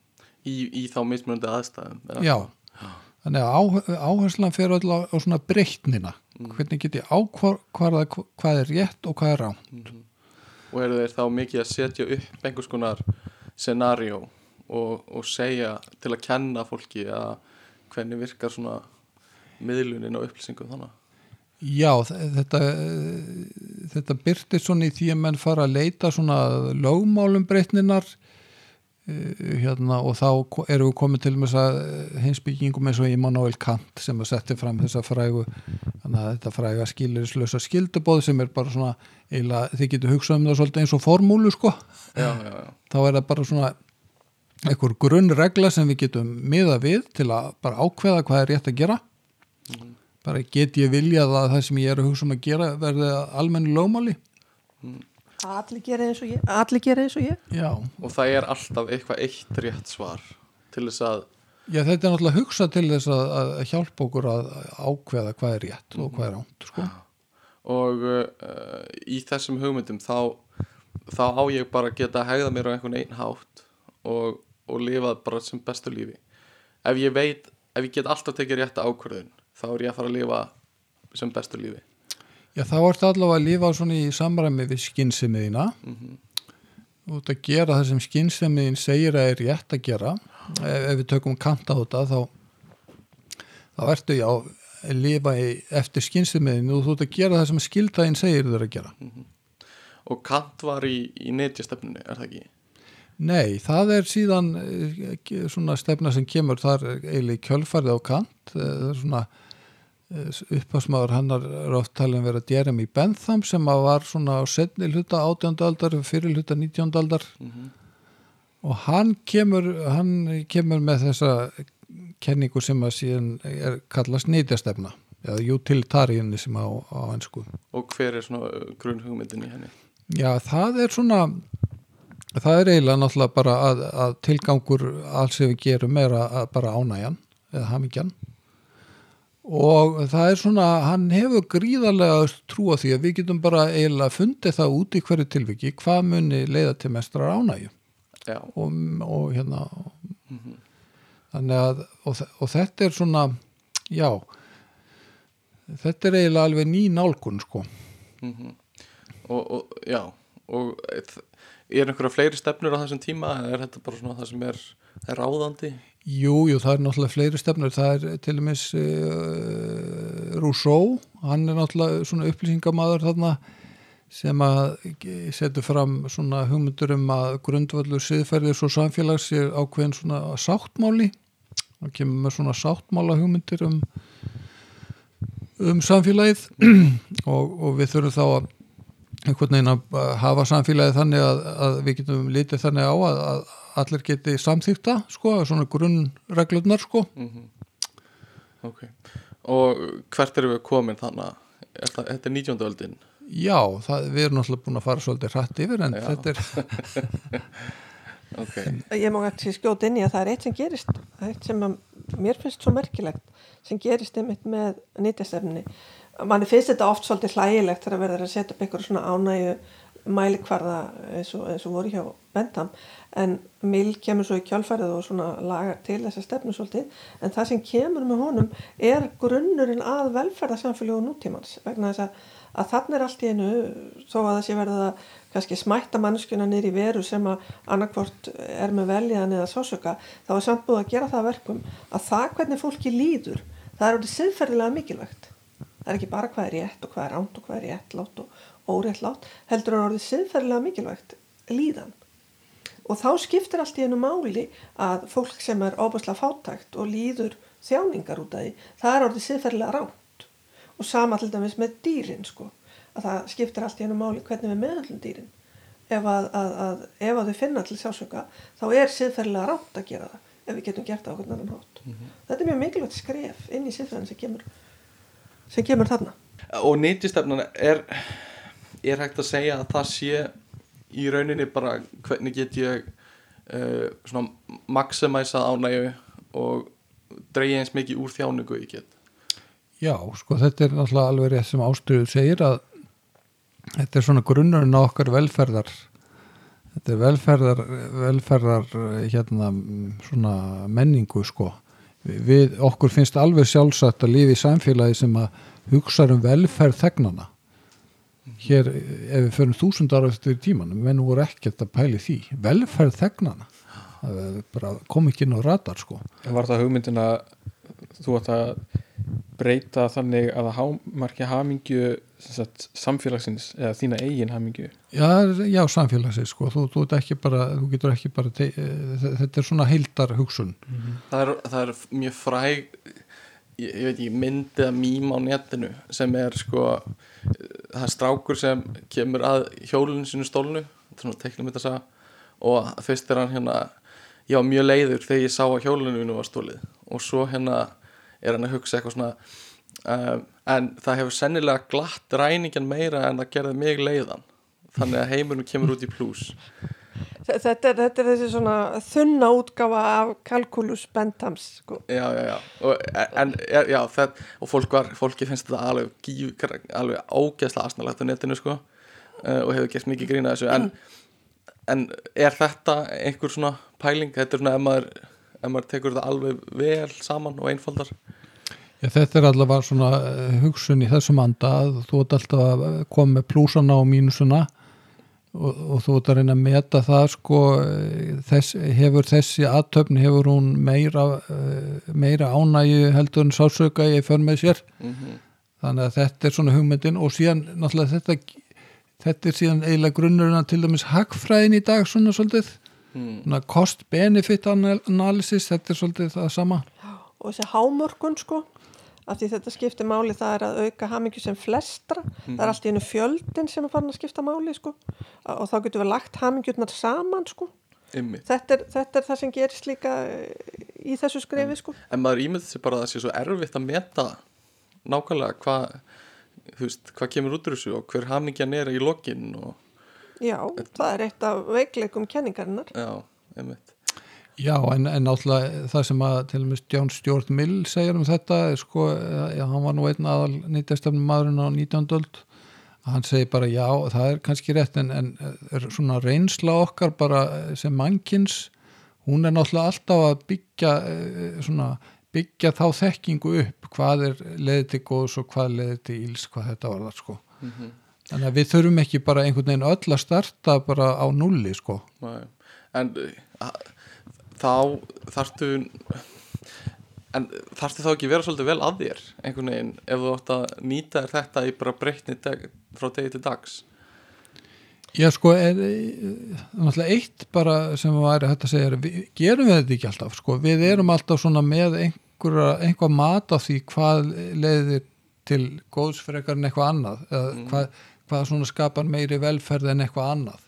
í, í þá mismunandi aðstæðum Já, hvað? þannig að áh- áherslan fer öll á, á svona breytnina. Hvernig get ég ákvarða hvað er rétt og hvað er rám og eru þeir þá mikið að setja upp einhvers konar scenario og, og segja til að kenna fólki að hvernig virkar svona miðlunin og upplýsingum þannig Já, þetta, þetta byrtir svona í því að menn fara að leita svona lögmálum breytninar hérna, og þá erum við komið til með þess að hinsbyggingum eins og Immanuel Kant sem að setti fram þessa frægu þetta fræga skilirislösa skildubóð sem er bara svona eiginlega, þið getur hugsað um það svolítið eins og formúlu sko, já, já, já, þá er það bara svona einhver grunnregla sem við getum miða við til að bara ákveða hvað er rétt að gera bara get ég viljað að það sem ég er að hugsa um að gera verði almenni lögmáli? Allir gera eins og ég allir gera eins og ég. Já, og það er alltaf eitthvað eitt rétt svar til þess að já þetta er náttúrulega hugsa til þess að, að hjálpa okkur að ákveða hvað er rétt og hvað er ánt sko. og uh, í þessum hugmyndum þá, þá á ég bara að geta að hegða mér á einhvern einn hátt og, og lifað bara sem bestu lífi. Ef ég veit, ef ég get alltaf tekið rétta ákvörðun þá er ég að fara að lifa sem bestu lífi. Já þá ertu allavega að lifa svona í samræmi við skynsemiðina mm og þetta gera það sem skynsemiðin segir að er rétt að gera. Ef, ef við tökum kanta á þetta þá þá ertu já að lifa í, eftir skynsemiðin og þú ert að gera það sem skildaðin segir þér að gera. Og Kant var í, í netjastefnunni, er það ekki? Nei, það er síðan eh, svona stefna sem kemur þar eiginlega í kjölfarið á kant eh, það er svona uppásmaður hannar er oft talin vera Jeremy Bentham sem að var svona á setni hluta 18. aldar fyrir hluta 19. aldar Mm og hann kemur hann kemur með þessa kenningu sem að síðan er kallast nýtjastefna eða utilitarianni sem á, á ennsku og hver er svona grunn hugmyndin í henni? Já, það er svona það er eiginlega náttúrulega bara að, að tilgangur alls sem við gerum er að, að bara ánægjan eða hamingjan og það er svona hann hefur gríðarlega trú á því að við getum bara eiginlega fundið það út í hverju tilviki hvað muni leiða til mestrar ánægju. Og, og hérna þannig að og, og þetta er svona já þetta er eiginlega alveg ný nálgun sko. Mm og, og já og er einhverja fleiri stefnur á þessum tíma eða er þetta bara svona það sem er, er ráðandi? Jú, jú, það er náttúrulega fleiri stefnur, það er til dæmis uh, Rousseau, hann er náttúrulega svona upplýsingamaður þarna sem að setur fram svona hugmyndur um að grundvöldur siðferðis og samfélags er ákveðin svona sáttmáli. Og kemur með svona sáttmála hugmyndir um um samfélagið (clears throat) og, og við þurfum þá að einhvern veginn að hafa samfélagið þannig að, að við getum litið þannig á að, að allir geti samþýkta sko, svona grunnreglurnar sko Mm Ok, og hvert erum við komin þannig? Er það, þetta er 19. öldin? já, það, við erum náttúrulega búin að fara svolítið hratt yfir en Já. þetta er (laughs) Ok, ég má ekki skjóta inn í að það er eitt sem gerist það er eitt sem að, mér finnst svo merkilegt sem gerist einmitt með nýtjastefni manni finnst þetta oft svolítið hlægilegt þegar verður að setja upp einhverju svona ánægju mælikvarða eins og, eins og voru hjá Bentham. En Mill kemur svo í kjálfærið og svona lagar til þessa stefnu svolítið. En það sem kemur með honum er grunnurinn að velferðarsamfélögu nútímans. Vegna þess að, að þannig er allt í einu þó að það sé verið að kannski smætta mannskjuna niður í veru sem að annarkvort er með veljaðan eða sásöka þá er samt búið að gera það að verkum að það hvernig fólki líður það er orðið siðferðilega mikilvægt. Það er ekki bara hvað er rétt og hvað er ránt og hvað er réttlátt og óréttlátt heldur er orðið siðferðilega mikilvægt líðan. Og þá skiptir allt í einu máli að fólk sem er óbúslega fátækt og líður þjáningar út af því það er orðið siðferðilega ránt og sama til dæmis með dýrin sko. Að það skiptir allt í einu máli hvernig við meðhandlum dýrin. Ef að, að, að ef að þau finna til sásöka þá er siðferðilega ránt að gera það ef við getum gert það hvernig annan hátt. Þetta er mjög mikilvægt skref inn í siðferðin sem kemur sem kemur þarna. Og nýttistefnan er er hægt að segja að það sé í rauninni bara hvernig get ég uh, svona maximæsað ánægju og dreigja eins mikið úr þjáningu ég get. Já, sko þetta er náttúrulega alveg rétt sem ástriður segir að þetta er svona grunnurinn á okkar velferðar. Þetta er velferðar velferðar hérna svona menningu sko. Við okkur finnst alveg sjálfsagt að lifa í samfélagi sem að hugsa um velferð þegnana hér ef við förum þúsund ára eftir tímanum menn voru ekkert að pæli því. Velferð þegnana kom ekki inn á radar sko. Var það hugmyndin að þú átt að breyta þannig að það hámarki hamingju sem sagt, samfélagsins eða þína eigin hamingju? Já, já samfélagsins sko, þú, þú, bara, þú getur ekki bara, te, eh, þetta er svona heildar hugsun. það er, það er mjög fræg ég, ég veit ekki, mynd eða mím á netinu sem er sko það er strákur sem kemur að hjólinu sínu stólnu að og fyrst er hann hérna ég var mjög leiður þegar ég sá að hjólinu mínu var stólið. Og svo hérna er hann að hugsa eitthvað svona um, en það hefur sennilega glatt ræningjan meira en það gerði mig leiðan. Þannig að heimurinn kemur út í plús. Þe- Þetta þetta er þessi svona þunna útgáfa af Calculus Bentams sko. já, já, já. Og, en, já, það, og fólk var, fólki finnst þetta alveg, gíf, alveg ógeðslega asnalegt á netinu sko uh, og hefur gert mikið grína þessu. En, en er þetta einhver svona pæling, þetta er svona ef maður, ef maður tekur þetta alveg vel saman og einfaldar? Já, þetta er allavega svona eh, hugsun í þessum anda að þú ert alltaf að koma með plúsana og mínusuna og, og þú ert að reyna að meta það sko, þess, hefur þessi aðtöfn, hefur hún meira, eh, meira ánægju heldur en sásöka í för með sér? Mm þannig að þetta er svona hugmyndin og síðan náttúrulega þetta þetta er síðan eiginlega grunnurinn að til dæmis hagfræðin í dag svona svolítið. Mm. svona cost-benefit analysis, þetta er svolítið það sama. Og þessi hámörkun sko af því þetta skiptir máli það er að auka hamingju sem flestra, það er allt í einu fjöldin sem er farin að skipta máli sko. Og þá getur við lagt hamingjurnar saman sko. Þetta er, þetta er það sem gerist líka eh, í þessu skrefi sko. en maður ímyndi sér bara að það sé svo erfitt að meta nákvæmlega hvað hvað kemur út úr þessu og hver hamingjan er í lokin og já, það er eitt af veikleikum kenningarinnar. Já, einmitt Já, en, en náttúrulega það sem að til og með John Stuart Mill segir um þetta er sko, já, hann var nú einn aðal nýttjastefnum maðurinn á 19. öld hann segir bara já, það er kannski rétt en, en er svona reynsla okkar bara sem mannkins hún er náttúrulega alltaf að byggja eh, svona, byggja þá þekkingu upp hvað er leðið til góðs og hvað leðið til íls, hvað þetta var það sko mm þannig að við þurfum ekki bara einhvern veginn öll að starta bara á nulli sko Nei. en uh, þá þarftu en þarftu þá ekki vera svolítið vel að þér einhvern veginn ef þú átt að nýta þér þetta í bara breytni dag, frá degi til dags? Já sko, er, náttúrulega eitt bara sem væri hægt að segja er, við, gerum við þetta ekki alltaf, sko, við erum alltaf svona með einhverja, einhver mat á því hvað leiðir til góðs fyrir eitthvað en eitthvað annað eða Mm. hvað, hvað svona skapar meiri velferð en eitthvað annað.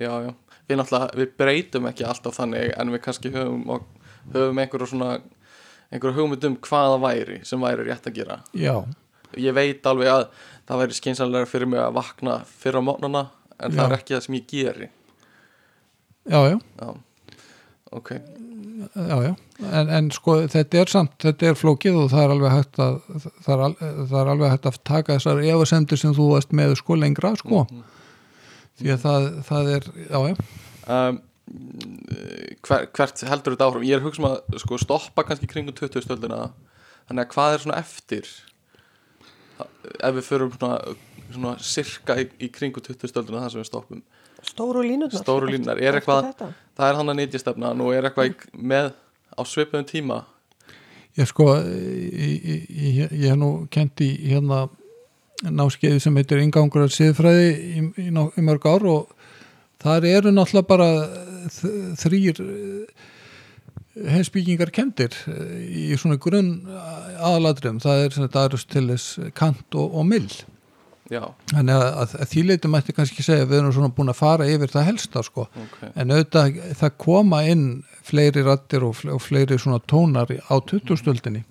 Já, já, við náttúrulega við breytum ekki alltaf þannig en við kannski höfum, og, höfum einhverja svona einhverja hugmynd um hvaða væri sem væri rétt að gera. Já, ég veit alveg að það væri skynsanlega fyrir mig að vakna fyrir á mótnana en það Já. er ekki það sem ég geri. Já, já, já, ok. Já, já. En, en sko þetta er samt, þetta er flókið og það er alveg hægt að það er, al, það er alveg hægt að taka þessar efasendur sem þú varst með sko lengra sko, Mhm. Því að það, það er, já, já. Um, hver, hvert heldur þetta áfram? Ég er að hugsa um að sko, stoppa kannski kringum 20 stöldina þannig að hvað er svona eftir? Ef við förum svona, svona sirka í, í kringum 20 stöldina það sem við stoppum. Stóru línurnar. Stóru línurnar, er eitthvað- það er hann að nýtjastefna og er eitthvað með á svipuðum tíma. Ég sko, ég, ég, ég, ég hef nú kent í hérna náskeiði sem heitir Ingangur að siðfræði í, í, í mörg ár og þar eru náttúrulega bara þrýr heimsbyggingar kendir í svona grunn aðaladrum, það er Aristoteles, Kant og, og Mill. Já, þannig að, að, að því leiti mætti kannski segja við erum svona búin að fara yfir það helsta sko. Ok. En auðvitað það koma inn fleiri rattir og, og fleiri svona tónar á 20 stöldinni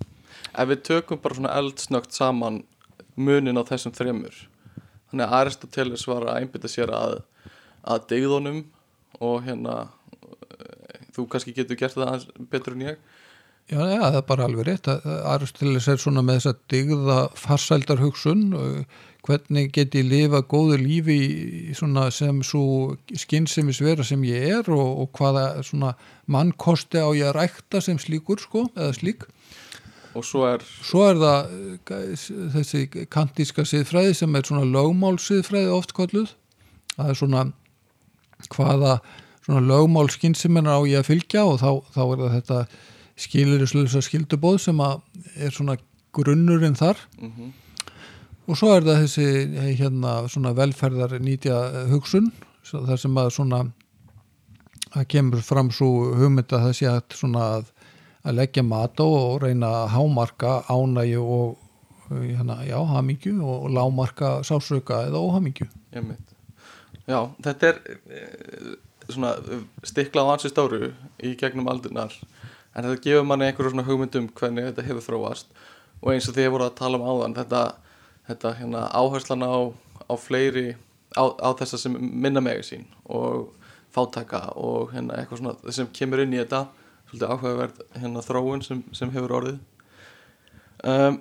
ef við tökum bara svona eldsnögt saman munin á þessum þremur. Þannig að Aristoteles var að einbytta sér að, að degðunum og hérna eh, þú kannski getur gert það betur en ég. Já, já, það er bara alveg rétt Aristoteles er svona með þess að digða farsældar hugsun hvernig get ég lifa góðu lífi sem svo skynnsemis vera sem ég er og, og hvaða mannkosti á ég að rækta sem slíkur sko, eða slík og svo er Svo er það eh, þessi kantíska siðfræði sem er svona lögmál siðfræði oft kolluð. Það er svona hvaða svona lögmál skynsiminar á ég að fylgja og þá, þá er það þetta skilurislösa skildubóð sem er svona grunnurinn þar mm og svo er það þessi hérna svona velferðar nýtja hugsun þar sem að svona það kemur fram svo hugmynd að það sé að svona að, að leggja mat á og reyna að hámarka ánægju og eh, hérna, já, hamingju og lámarka sásauka eða óhamingju. Já, þetta er e, svona stiklað á ansi stóru í gegnum aldurnar en þetta gefur manni einhverju svona hugmyndum hvernig þetta hefur þróast. Og eins og því ég voru að tala um áðan þetta, þetta hérna, áherslan á, á fleiri á, á þessa sem minna megi sín og fátaka og hérna eitthvað svona sem kemur inn í þetta svolítið áhugaverð hérna þróun sem, sem hefur orðið um,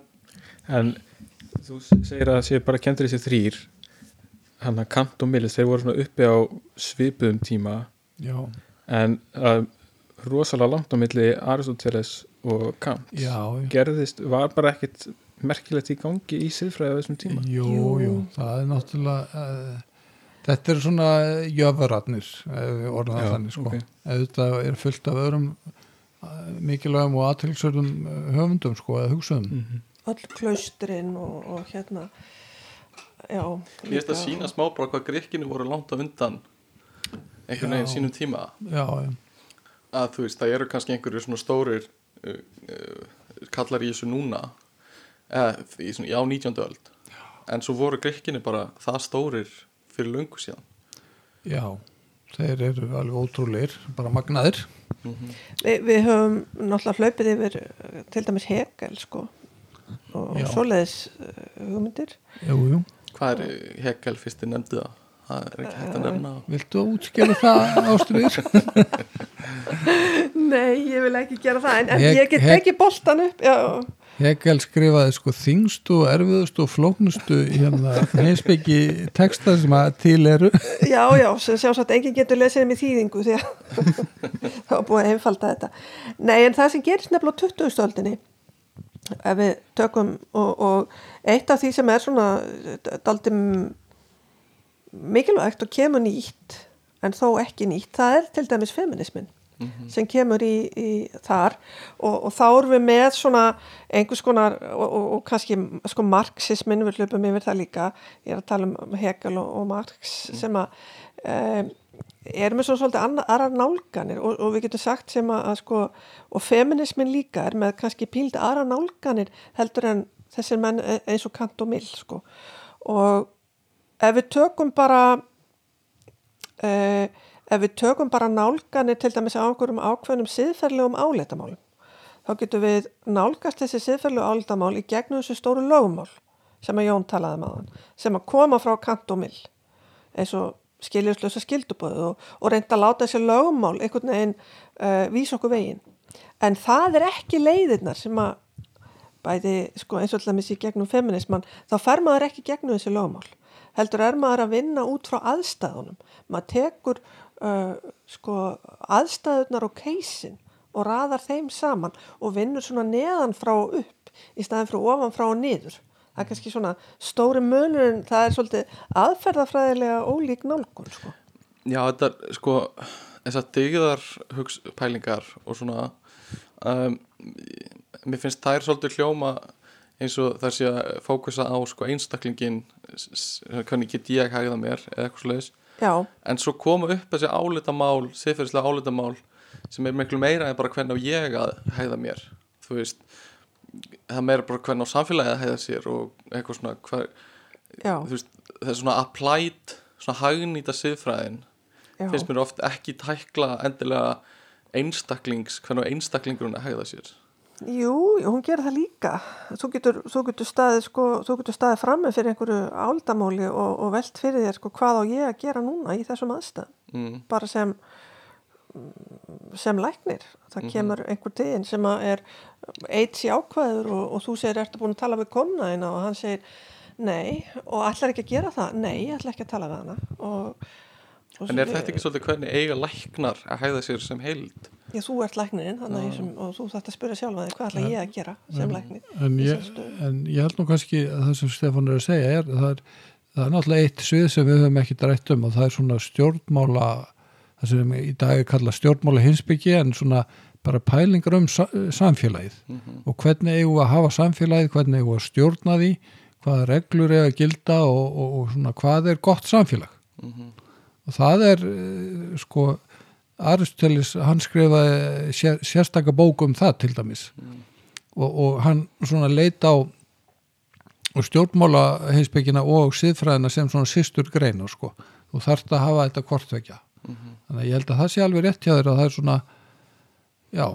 en þú segir að það sé bara kendur þessi þrýr hann að Kant og Mills þeir voru svona uppi á svipuðum tíma já, en uh, rosalega langt á milli Aristoteles og Kant já, já. gerðist, var bara ekkit merkilegt í gangi í siðfræði á þessum tíma Jú, Jú. það er náttúrulega uh, þetta er svona það Já, þannig sko. ok. ef þetta er fullt af öðrum mikilvægum og aðtilsöldum höfundum sko, eða hugsuðum. Mm -hmm. öll klaustrin og, og hérna já Ég veist að sína smá bara hvað gríkinu voru langt á undan einhvern veginn sínum tíma. Já, já, að þú veist, það eru kannski einhverju svona stórir uh, uh, kallar í þessu núna eða í svona, já, 19. öld. En svo voru gríkinu bara það stórir fyrir löngu síðan. Já þeir eru alveg ótrúleir bara magnaðir Vi, við höfum náttúrulega hlaupið yfir eh, til dæmis Hegel sko og Já. svoleiðis uh, hugmyndir jú, jú. Hvað er Hegel fyrst þið nefndi það? Það er ekki hægt að nefna viltu útskjöla það ástriðir? (laughs) Nei, ég vil ekki gera það en, en ég get ekki boltan upp já, Hegel skrifaði sko þingstu, erfiðustu og flóknustu hérna heimsbyggi texta sem að til eru já, já, sem sjálfsagt enginn getur lesið um í þýðingu því að (laughs) það var búið að einfalda þetta Nei, en það sem gerist nefnilega á 20. stöldinni ef við tökum og, og eitt af því sem er svona daldi mikilvægt og kemur nýtt en þó ekki nýtt, það er til dæmis feminismin sem kemur í, í þar og, og þá erum við með svona einhvers konar og, og, og kannski sko marxismin við hlupum yfir það líka. Ég er að tala um Hegel og, Marx sem að um, erum við svo svolítið aðrar nálganir og, og við getum sagt sem að, að sko og feminismin líka er með kannski píld aðrar nálganir heldur en þessir menn e- eins og Kant og Mill sko. Og ef við tökum bara uh, ef við tökum bara nálganir til dæmis á einhverjum ákveðnum siðferðlegum áleitamálum þá getum við nálgast þessi siðferðlegu áleitamál í gegnum þessu stóru lögumál sem að Jón talaði um áðan sem að koma frá Kant og Mill eins og skiljuslösa skildubóðu og, og reynda að láta þessi lögumál einhvern veginn uh, vísa okkur veginn. En það er ekki leiðirnar sem að bæði sko, eins og alltaf í gegnum feminisman þá fer maður ekki gegnum þessi lögumál heldur er maður að vinna út frá aðstæðunum. Maður tekur uh, sko, aðstæðunar og keisin og raðar þeim saman og vinnur svona neðan frá og upp í staðin fyrir ofan frá og niður það er kannski svona stóri munurinn það er svolítið aðferðafræðilega ólík nálgun sko. Já, þetta er sko þessar dygðar pælingar og svona um, mér finnst þær svolítið hljóma eins og það sé að fókusa á sko einstaklingin hvernig get ég hægða mér eða eitthvað slags já, en svo koma upp þessi álitamál siðferðislega álitamál sem er miklu meira en bara hvernig á ég að hægða mér. Þú veist það meira bara hvernig á samfélagið að hægða sér og eitthvað svona hver, veist, það er svona applied svona hagnýta siðfræðin já. finnst mér oft ekki tækla endilega einstaklings hvernig á einstaklingurinn að hægða sér Jú, hún gerir það líka. Þú getur, þú getur staðið, sko, þú getur staðið frammi fyrir einhverju áldamáli og, og velt fyrir þér, sko, hvað á ég að gera núna í þessum aðstæðum. mm. Bara sem, sem læknir. Það kemur einhver tíðin sem er eitt sí ákvæður og, og þú segir, ertu búin að tala við konna þína og hann segir, nei, og ætlar ekki að gera það? Nei, ég ætla ekki að tala við hana. Og en er þetta ekki svolítið hvernig eiga læknar að hægða sér sem heild? Já, þú ert læknirinn, að sem, og þú þarft að spyrja sjálfa þig, hvað ætla ég að gera sem læknir? en stöðu? en ég held nú kannski að það sem Stefán er að segja er það er, það er náttúrulega eitt svið sem við höfum ekki drætt um og það er svona stjórnmála það sem í dag er kallað stjórnmála hinsbyggi en svona bara pælingar um sa samfélagið. Og hvernig eigum við að hafa samfélagið, hvernig eigum við að stjórna því hvaða reglur eiga að gilda og, og, og svona hvað er gott samfélag og það er eh, sko Aristoteles, hann skrifaði sér, sérstaka bók um það til dæmis og, og hann svona leita á og stjórnmála heimspekina og siðfræðina sem svona sýstur greina sko. þú þarft að hafa þetta kortvekja þannig að ég held að það sé alveg rétt hjá þér að það er svona já,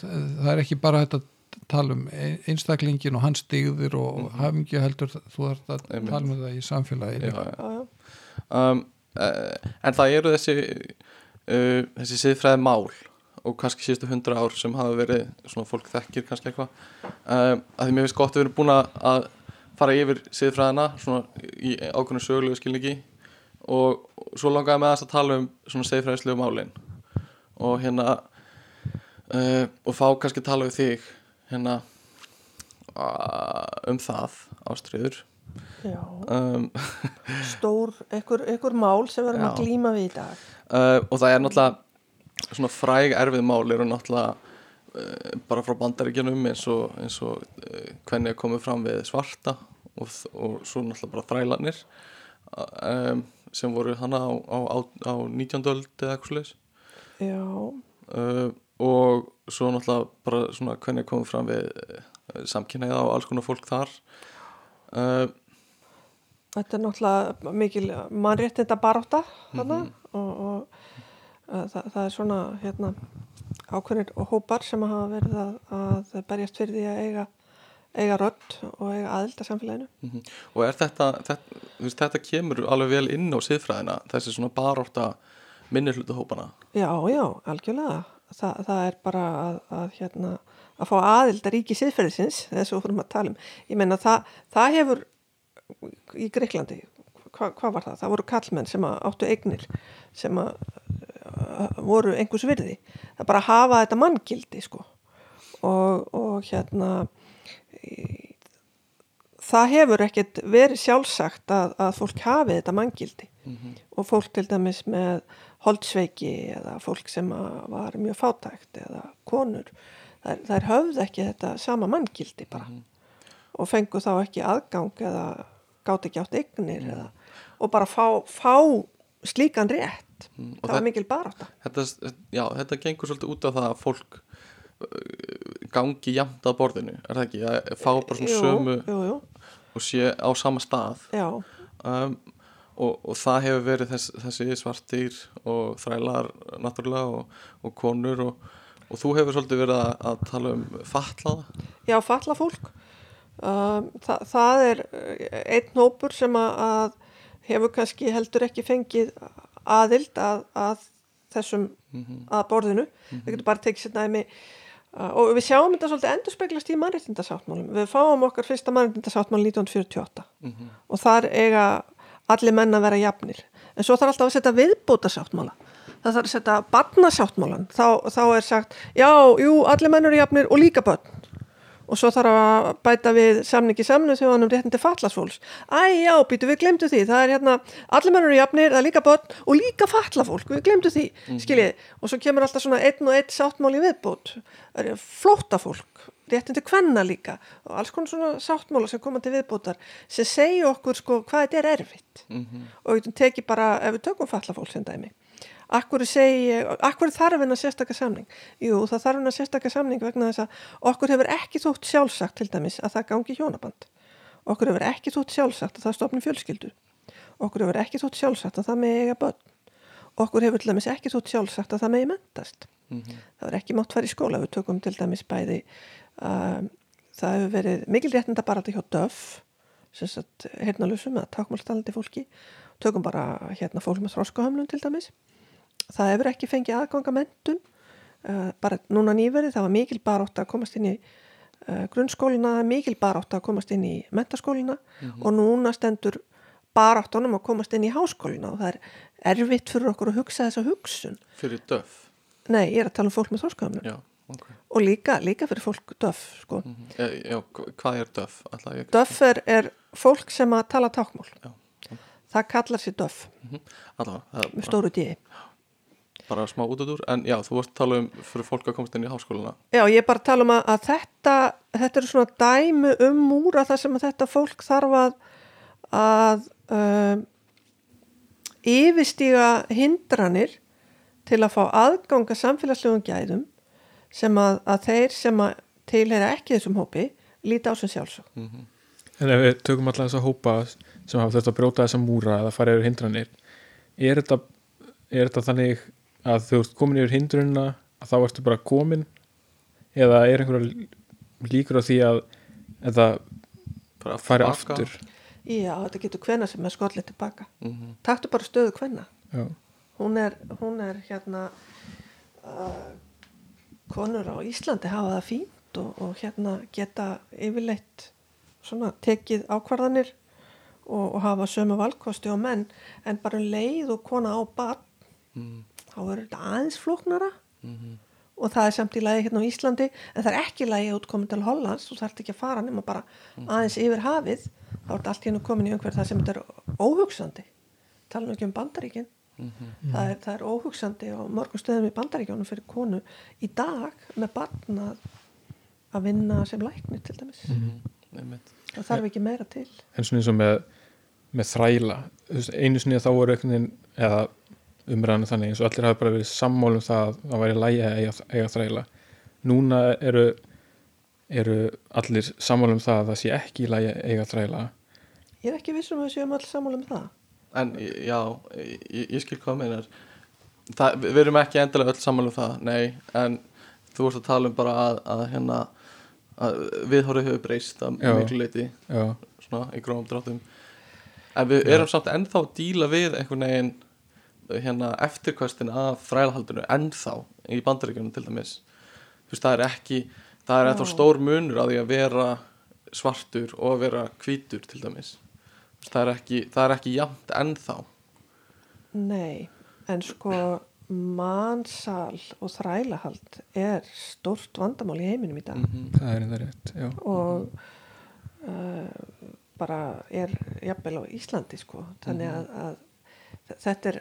það er ekki bara þetta tala um ein- einstaklingin og hans stíður og mm hafingju heldur þú þarft að Einmitt. tala um það í samfélagi já. já, já. Um, uh, en það eru þessi uh, þessi siðfræði mál og kannski síðustu hundra ár sem hafa verið svona fólk þekkir kannski eitthvað um, að því mér finnst gott að við erum búin að- fara yfir siðfræðina svona í ákveðinu sögulegu skilningi og svo langaði með þess að tala um svona siðfræðislegu málin og hérna uh, og fá kannski tala við þig hérna uh, um það ástriður. Um, (laughs) stór, einhver, einhver mál sem við erum Já. að glíma við í dag uh, og það er náttúrulega svona fræg erfið mál eru náttúrulega uh, bara frá bandaríkjanum eins og, eins og uh, hvernig er komið fram við svarta og, og svo náttúrulega bara þrælanir um, sem voru hana á, á, á, á 19. öld eða eitthvað slags já, uh, og svo náttúrulega bara svona hvernig er komið fram við uh, samkynæða og alls konar fólk þar uh, þetta er náttúrulega mikil mannréttinda baróta þarna og, og uh, það, það er svona hérna ákveðnir hópar sem hafa verið að, að berjast fyrir því að eiga eiga rödd og eiga aðild að samfélaginu Mhm. Og er þetta, þetta, veist, þetta kemur alveg vel inn á siðfræðina, þessi svona baróta minnirhlutahópana. Já, já, algjörlega. Þa, það er bara að, að, hérna, að fá aðild að ríki siðferðisins, þess að við fórum að tala um. Ég meina, það, það hefur í Greiklandi, hva, hvað var það? Það voru kallmenn sem að áttu eignir, sem að uh, voru einhvers virði. Það bara að hafa þetta manngildi, sko. Og, og hérna, í- það hefur ekkert verið sjálfsagt að, að fólk hafi þetta manngildi og fólk til dæmis með holdsveiki eða fólk sem að var mjög fátækt eða konur þær, þær höfðu ekki þetta sama manngildi bara og fengu þá ekki aðgang eða gátt ekki átt eignir eða, og bara fá, fá slíkan rétt Mm, það var mikil barátta Þetta, já, þetta gengur svolítið út af það að fólk uh, gangi jafnt að borðinu, er það ekki? Að fá bara svona jú, sömu jú, jú, og sé á sama stað. já, Um, og, og það hefur verið þess, þessi svartir og þrælar náttúrulega og, og konur og, og þú hefur svolítið verið að, að tala um fatlaða. já, falla um, það, það er eh, einn hópur sem að, hefur kannski heldur ekki fengið aðild að, að þessum að borðinu. Við getum bara tekið sér næmi. Uh, og við sjáum þetta svolítið endur speglast í mannréttindasáttmálum við fáum okkar fyrsta mannréttindasáttmál 1948 og þar eiga allir menn að vera jafnir. En svo þarf alltaf að setja viðbótasáttmála það þarf að setja barnasáttmálan þá, þá er sagt, já, jú, allir menn eru jafnir og líka börn og svo þarf að bæta við samningi samnu þjóðan um réttindi fallasfólks æ, já, býtu, við glemdu því. Það er hérna, allir menn eru jafnir, það er líka börn og líka fallafólk, við glemdu því skiljið, og svo kemur alltaf svona einn og einn sáttmáli viðbót, það er flóttafólk réttindi kvenna líka og alls konar svona sáttmála sem koma til viðbótar sem segja okkur sko hvað þetta er erfitt. Og við tekið bara, ef við tökum fallafólk sem dæmi Akkur segi, akkur þarf hennar sérstakka samning? Jú, það þarf hennar sérstakka samning vegna þess að okkur hefur ekki þótt sjálfsagt til dæmis að það gangi hjónaband. Okkur hefur ekki þótt sjálfsagt að það stopni fjölskyldu. Okkur hefur ekki þótt sjálfsagt að það megi eiga börn. Okkur hefur til dæmis ekki þótt sjálfsagt að það megi mentast. Það er ekki mátt fara í skóla. Við tökum til dæmis bæði, um, það hefur verið mikil réttinda bara hjá döf, sagt heyrnalusum eða takmálstalandi fólki. Tökum bara hérna fólk með þróskahömlun til dæmis það hefur ekki fengið aðganga mentun uh, bara núna nýverið það var mikil barátt að komast inn í uh, grunnskólina, mikil barátt að komast inn í mentaskólina og núna stendur baráttunum að komast inn í háskólina og það er erfitt fyrir okkur að hugsa þessa hugsun. Fyrir döf. nei, ég er að tala um fólk með þórsköfnum Já, ok. og líka, líka fyrir fólk döf sko. Mm já, já, hvað er döf? Ég... döf er, er fólk sem að tala tákmál Já, það kallar sér döf. Allavega, það er með stóru dýi bara smá út út úr en já, þú vorst að tala um fyrir fólk að komast inn í háskóluna Já, ég er bara að tala um að, að þetta, þetta eru svona dæmi um múra þar sem að þetta fólk þarf að, að um, yfirstíga hindranir til að fá aðganga samfélagslegum gæðum sem að, að þeir sem að tilheyra ekki þessum hópi líti á sem sjálfsög. En ef við tökum alltaf þessa hópa sem hafa þetta að brjóta þessa múra eða fara yfir hindranir er þetta, er þetta þannig að þú ert komin yfir hindrunina að þá ertu bara komin eða er einhverja líkur á því að þetta bara fari baka. aftur Já, þetta getur hvenna sem er skollið tilbaka. Mhm. Taktu bara stöðu hvenna. Hún er, hún er hérna uh, konur á Íslandi hafa það fínt og, og hérna geta yfirleitt svona tekið ákvarðanir og, og hafa sömu valkosti og menn en bara leið og kona á barn Mhm. Þá er þetta aðeins flóknara. Mhm. og það er samt í lagi hérna á Íslandi en það er ekki lagi út komin til Hollands og það ert ekki að fara nema bara aðeins yfir hafið. Þá er þetta allt hérna komin í umhverð það sem þetta er óhugsandi. Tala nú ekki um bandaríkin. Það, er, það er óhugsandi á mörgum stöðum í bandaríkjónum fyrir konu í dag með barn að, að vinna sem lækni til dæmis. Einmitt. það þarf ekki meira til. En svona eins og með, með þræla einu sinni þá voru veginn eða umræðan þannig eins og allir hafa bara verið sammálum það að það væri lægi að eiga, eiga þræla. Núna eru eru allir sammálum það að það sé ekki lægi að eiga þræla. Ég er ekki vissum að við séum alls sammála um það. En já, ég, ég skil hvað meinar. Það, við erum ekki endilega öll saman um það, nei en þú vorst að tala um bara að, að hérna að viðhórið hefur breyst að Já. miklu leiti já, svona í grófum dráttum. En við erum samt ennþá að díla við einhvern veginn hérna eftirkvæstin af þrælahaldinu ennþá í bandaríkjunum til dæmis. Þú veist það er ekki það er Já. stór munur að því að vera svartur og að vera hvítur til dæmis. Veist, það er ekki, það er ekki jafnt ennþá. Nei, en sko mannsal og þrælahald er stórt vandamál í heiminum í dag. Mhm. það er enda rétt já, og uh, bara er jafnvel á Íslandi sko. Þannig að, að þetta er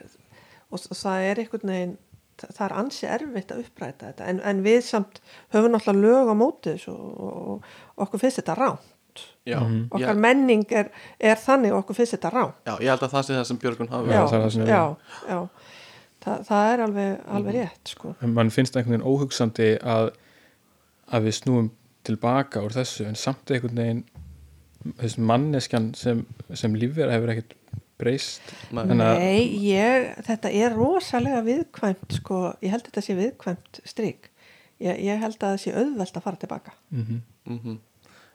og það er einhvern veginn það er ansi erfitt að uppræta þetta. En, en við samt höfum náttúrulega lög á móti þessu og, og okkur finnst þetta rám já, Mhm. okkar ég, menning er, er þannig og okkur finnst þetta rám já, ég held að það sé það sem Björgun hafi Já, það já, já. Það, það er alveg, alveg rétt sko. En mann finnst einhvern veginn óhugsandi að að við snúum tilbaka úr þessu en samt einhvern veginn þess manneskjan sem, sem lífverða hefur ekkert breyst. Nei. Ég, þetta er rosalega viðkvæmt sko, ég held þetta sé viðkvæmt strik. Ég, ég held að það sé auðvelt að fara tilbaka. Mm Mhm.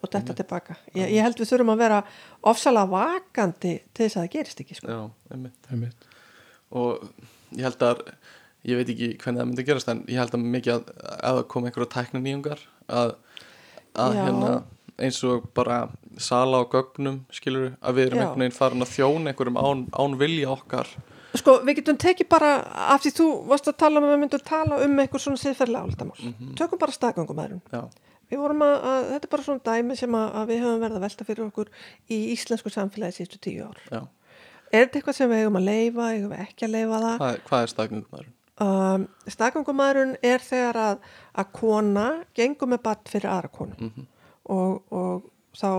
og þetta tilbaka. Ég, ég held við þurfum að vera ofsalega vakandi til þess að það gerist ekki sko. já, einmitt. -hmm. og ég held að ég veit ekki hvernig það myndi gerast en ég held að mikið að, að það kom einhverja tæknin nýjungar að, að hérna eins og bara sala á gögnum skilur að við erum einhvern veginn farin að þjóna einhverjum án, án vilja okkar. Sko, við getum tekið bara af því þú varst að tala um að við myndum tala um einhver svona siðferðlega áldamál tökum bara staðgöngumæðurinn Við vorum að, að, þetta er bara svona dæmi sem að, að við höfum verið að velta fyrir okkur í íslensku samfélagi síðustu tíu ár. já, Er þetta eitthvað sem við eigum að leifa, eigum við ekki að leifa það? hvað, hvað er staðgöngumæður Um, Stakangumæðurinn er þegar að, að kona gengur með batt fyrir aðra konu. Mhm. Og, og þá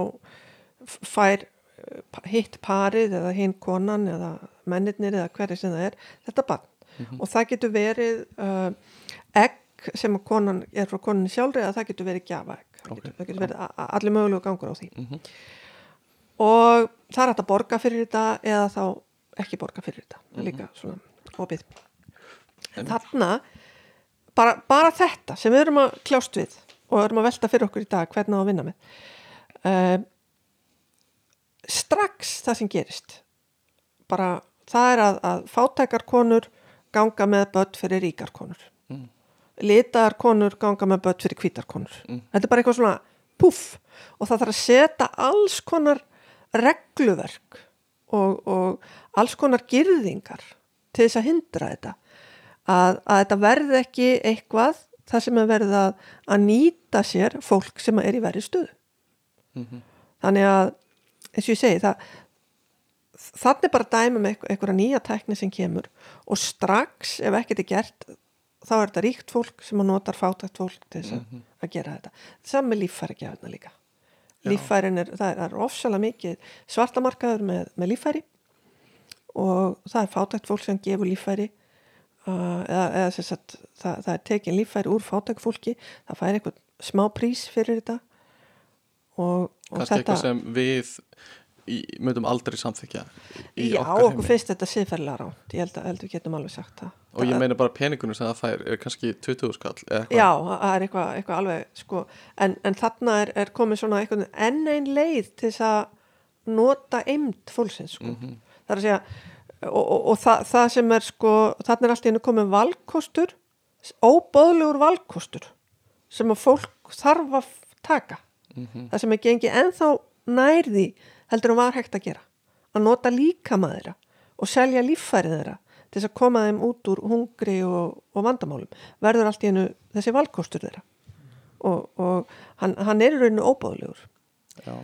fær eh, hitt parið eða hinn konan eða mennirnir eða hverju sem það er þetta bann og það getur verið uh, egg sem að konan er frá konan sjálfri eða það getur verið gjafa egg það, Ok. getur, getur verið allir mögulegu gangur á því. Mhm. og það er hægt að borga fyrir þetta eða þá ekki borga fyrir þetta. Það er líka svona opið. En þarna bara, bara þetta sem við erum að kljást við og erum að velta fyrir okkur í dag hvernig að vinna með uh, strax það sem gerist bara það er að, að fátækar konur ganga með börn fyrir ríkar konur Mm. litaðar konur ganga með börn fyrir hvítar konur Mm. þetta er bara eitthvað svona puff og það þarf að setja alls konar regluverk og, og alls konar girðingar til þess að hindra þetta að, að þetta verði ekki eitthvað það sem er verið að, að nýta sér fólk sem er í verið stöðu Mhm. þannig að eins og ég segi það, þannig bara dæmum einhverja nýja tækni sem kemur og strax ef ekkert er gert þá er þetta ríkt fólk sem að notar fátækt fólk til þess að, að gera þetta saman með líffæri gefna líka Já. líffærin er, það er ofsalega mikið svartamarkaður með, með líffæri og það er fátækt fólk sem gefur líffæri eða, eða sem sagt, það, það er tekin líffæri úr fátækt fólki það fær eitthvað smá prís fyrir þetta. Og, og kannski eitthvað sem við í, mötum aldrei samþykja já, okkur heimi. finnst þetta siðferðilega ránt ég held að, held að við getum alveg sagt það. Og ég Það- meina bara peningunum sem það fær er kannski 20 skall eða Já, það er eitthvað, eitthvað alveg sko, en, en þarna er, er komið svona enn ein leið til þess að nota eimd fólksins sko. Mhm. það er að segja og, og, og það, það sem er sko þarna er alltaf einu komið valkostur óbóðlegur valkostur sem að fólk þarf að taka Mhm. það sem er gengið ennþá nærði heldur en var hægt að gera að nota líkama þeirra og selja líffærið þeirra til þess að koma þeim út úr hungri og, og vandamálum verður allt í einu þessi valkostur þeirra og, og hann, hann er í rauninu óbóðlegur Já.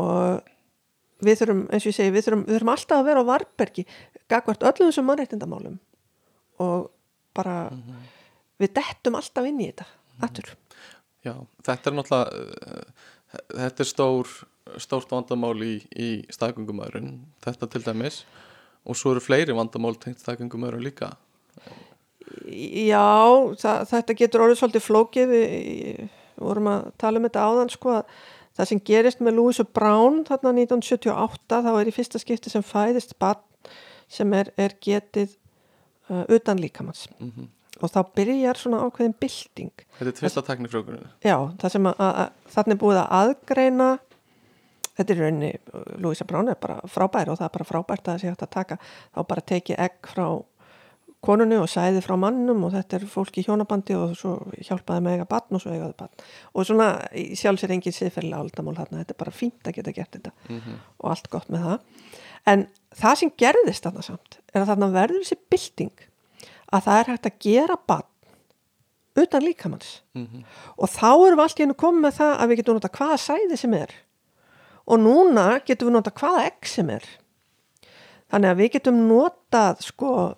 og við þurfum, eins og ég segi, við þurfum, við þurfum alltaf að vera á varbergi gagvart öllum þessum mannréttindamálum og bara við dettum alltaf inn í þetta aftur. Já, þetta er náttúrulega uh, þetta er stór stórt vandamál í, í staðgöngumæðurinn þetta til dæmis og svo eru fleiri vandamál tengt staðgöngumæðurinn líka. Já, það, þetta getur orðið svolítið flókið við vorum að tala um þetta áðan sko að það sem gerist með Louise Brown þarna 1978 þá er í fyrsta skipti sem fæðist barn sem er, er getið uh, utan líkamanns mm og þá byrjar svona ákveðin bylting. Þetta er Já, sem að, að, að þannig er búið að aðgreina þetta er rauninni, Louisa Brown er bara frábær og það er bara frábært að það sé hægt að taka. Þá bara tekið egg frá konunni og sæði frá mannum og þetta er fólk í hjónabandi og svo hjálpaði með eiga batn og svo eigaði batn og svona sjálfs er engin siðferðilega aldamál þarna, þetta er bara fínt að geta gert þetta Mhm. og allt gott með það. En það sem gerðist þarna samt er að þarna verður þessi bylting að það er hægt að gera batn utan líkamanns Mhm. og þá erum við allt í hennu komið með það að við getum nota hvaða sæði sem er. Og núna getum við nota hvaða egg sem er. Þannig að við getum notað sko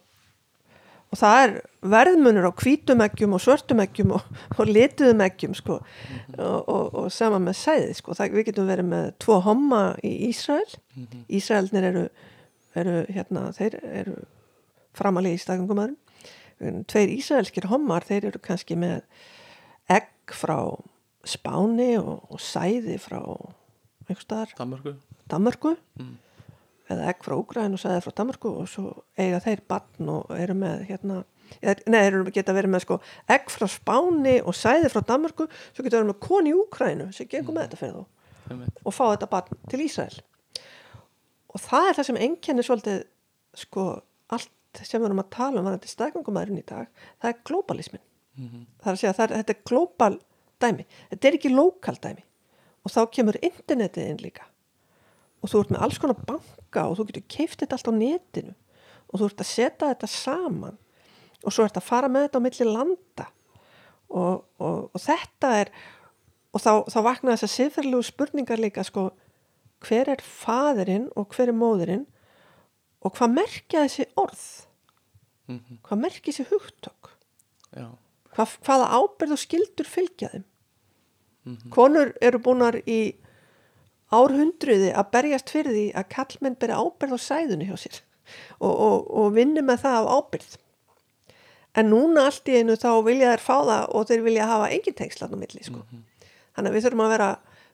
og það er verðmunur á hvítum eggjum og svörtum eggjum og, og lituðum eggjum sko. Og, og, og sama með sæði sko. Það, við getum verið með tvo homma í Ísrael. Ísraelnir eru, eru hérna, þeir eru framalegi í staðgangumæðurum tveir ísraelskir hommar þeir eru kannski með egg frá Spáni og, sæði frá Danmörku. Danmörku. Mm. Eða egg frá Úgræn og sæði frá Danmörku og svo eiga þeir barn og eru með hérna, eða, nei, eru geta verið með sko egg frá Spáni og sæði frá Danmörku svo geta verið með koni Úgrænu sem gengur með þetta fyrir þá einmitt. og fá þetta barn til Ísrael. Og það er það sem enkenni svolítið sko allt sem við erum að tala um varandi staðgangumæðurinn í dag það er globalismin Mhm. það er að segja er, þetta er global dæmi. Þetta er ekki lokal dæmi. Og þá kemur internetið inn líka. Og þú ert með alls konar banka og þú getur keift þetta allt á netinu og þú ert að setja þetta saman og svo ert að fara með þetta á milli landa. Og, og, og þetta er og þá, þá vakna þess að siðferðilegu spurningar líka sko hver er faðirinn og hver er móðirinn og hvað merkja þessi orð? Mhm. hvað merkja þessi hugtök? Já, hvað, hvaða ábyrð og skildur fylgja þeim? Mhm. konur eru búinar í árhundruði að berjast fyrir því að kallmenn beri ábyrð á sæðunni hjá sér og, og, og vinni með það á ábyrð en núna allt í einu þá vilja þær fá það og þeir vilja hafa engin tengslan á milli sko. þannig að við þurfum að vera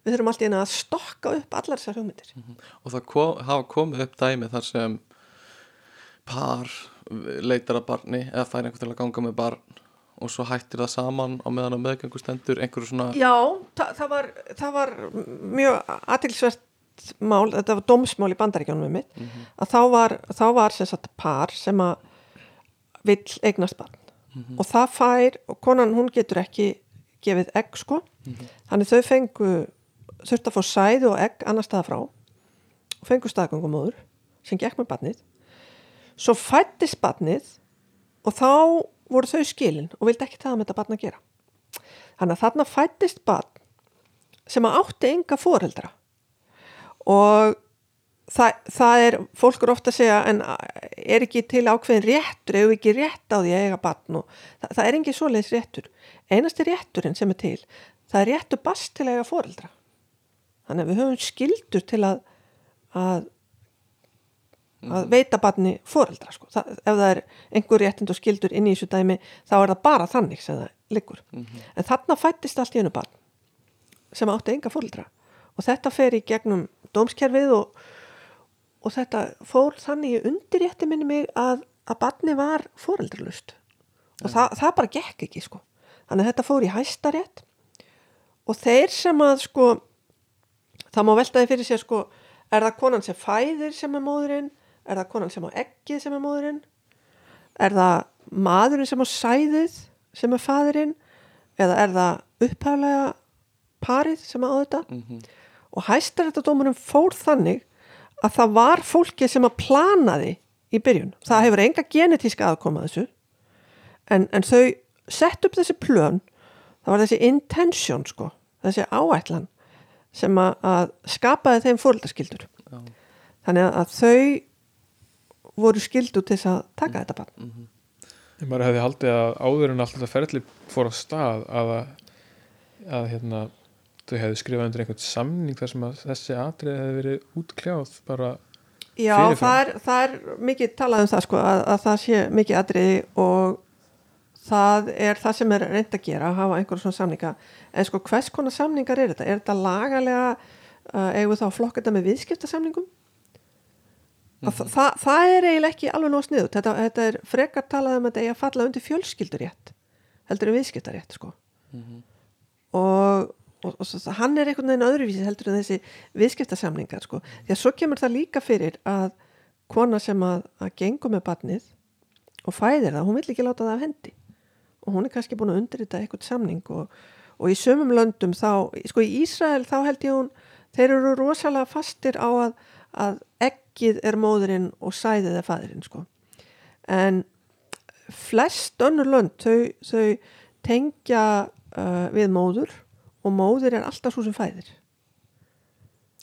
við þurfum allt í einu að stokka upp allar þessar hugmyndir. Og það kom, hafa komið upp dæmi þar sem par leitar að barni eða fær einhvern til að ganga með barn og svo hættir það saman á meðan á meðgöngu stendur einhverju svona Já, það, það, var, það var mjög aðtilsvert mál, þetta var dómsmál í bandaríkjónum með mitt, að þá var, þá var sem sagt par sem að vill eignast barn. Og það fær, og konan hún getur ekki gefið egg sko. Þannig þau fengu þurft að fá sæði og egg annar staða frá og fengu staðgangumóður sem gekk með barnið. Svo fættist barnið og þá voru þau skilin og vildi ekki það með þetta barn að gera. Þannig að þarna fættist barn sem átti enga foreldra. Og það, það er, fólk er ofta að segja en er ekki til ákveðin réttur? Ef ekki rétt á því að eiga batn og það, það er ekki svoleiðis réttur. Einasti rétturinn sem er til það er réttur bast til að eiga foreldra. Þannig að við höfum skildur til að að, að veita batni foreldra sko. það, ef það er einhver réttind og skildur inn í þessu dæmi þá er það bara þannig sem það liggur. En þarna fættist allt í einu batn sem átti enga foreldra. Og þetta fer í gegnum dómskerfið og, og þetta fór þannig í undirrétti minni mig að, að batni var foreldralust og það, það bara gekk ekki sko. Þannig að þetta fór í hæstarétt. Og þeir sem að sko það má veltaði fyrir sér sko er það konan sem fæðir sem er móðurinn er það konan sem á ekkið sem er móðurinn er það maðurinn sem á sæðið sem er fæðirinn eða er það upphæflega parið sem á þetta? Og hæstaréttadómurum fór þannig að það var fólki sem að planaði í byrjun. Það hefur enga genetíska aðkoma að þessu. En, en þau sett upp þessi plön. Það var þessi intention sko. Þessi áætlan sem að, að skapaði þeim fóröldaskildur Já. þannig að þau voru skildu til þess að taka þetta barn. Ég maður hefði haldið að áður en alltaf ferli fór á stað að, að hérna, þau hefði skrifað undir einhvern samning þar sem að þessi atrið hefði verið útkljáð bara Já, það er, það er mikið talað um það sko að, að það sé mikið atriði og það er það sem er reynd að gera að hafa einhverjum svona samninga. En sko hvers konar samningar er þetta? Er þetta lagalega uh, eigum við þá þetta með viðskiptasamningum? Mm það, það, það er eiginlega ekki alveg nóg sniðut þetta, þetta er frekar talað um að þetta eigi að falla undir fjölskyldurétt heldur en viðskiptarétt sko. Og, og, og svo, hann er einhvern veginn öðruvísi heldur en þessi viðskiptasamningar sko. því að svo kemur það líka fyrir að kona sem að, að gengur með barnið og fæðir það, hún vill ekki láta það af hendi. Og hún er kannski búin að undirrita eitthvað samning og, og í sömum löndum þá, sko í Ísrael þá held ég hún þeir eru rosalega fastir á að, að ekkið er móðurinn og sæðið er fæðirinn sko. En flest önnur lönd þau, þau tengja uh, við móður og móður er alltaf svo sem fæðir.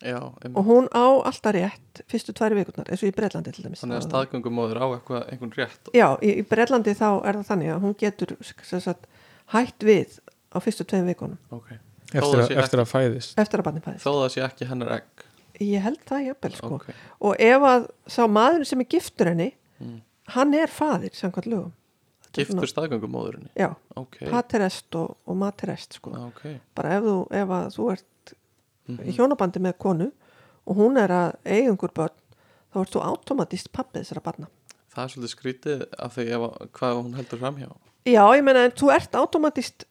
Já, og hún á alltaf rétt fyrstu tværi vikurnar, eins og í Breitlandi til dæmis. Þannig að staðgöngumóður á eitthvað, einhvern rétt. Já, í, í Breitlandi þá er það þannig að hún getur sem sagt, hætt við á fyrstu tveim vikunum. Okay. eftir, að, eftir að fæðist. Eftir að barni fæðist. þó það sé ekki hennar egg Ég held það jafnvel sko. Ok. Og ef að sá maður sem er giftur henni, Mm. hann er faðir samkvæmt lögum. Giftur staðgöngumóðurinni Já, ok, paterest og, og materest sko. ok Bara ef þú, ef að þú ert Mhm. í hjónabandi með konu og hún er að einhver börn, þá ert þú automatist pappið þessara barna. það er svolítið skrítið af því ef, að- hvað hún heldur framhjá Já, ég meina en þú ert automatist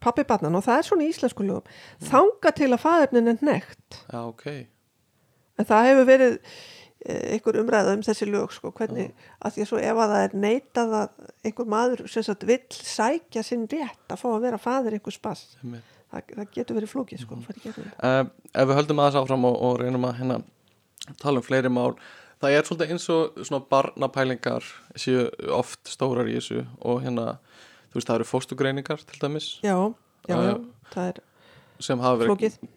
pappi barnan og það er svona í íslensku lögum. Þanga til að faðurnin er nekt. já, ok, En það hefur verið eh, einhver umræða um þessi lög sko, hvernig, að því að svo ef að það er neitað að einhver maður sem sagt vill sækja sinn rétt að fá að vera faðir einhver spass, einmitt. það, það getur verið flókið sko, uh, ef við höldum aðeins áfram og, og reynum að hérna tala um fleiri mál það er svolítið eins og svona barnapælingar séu oft stórar í þessu og hérna, þú veist það eru fóstugreiningar til dæmis. Já, já, já, Uh, það er sem.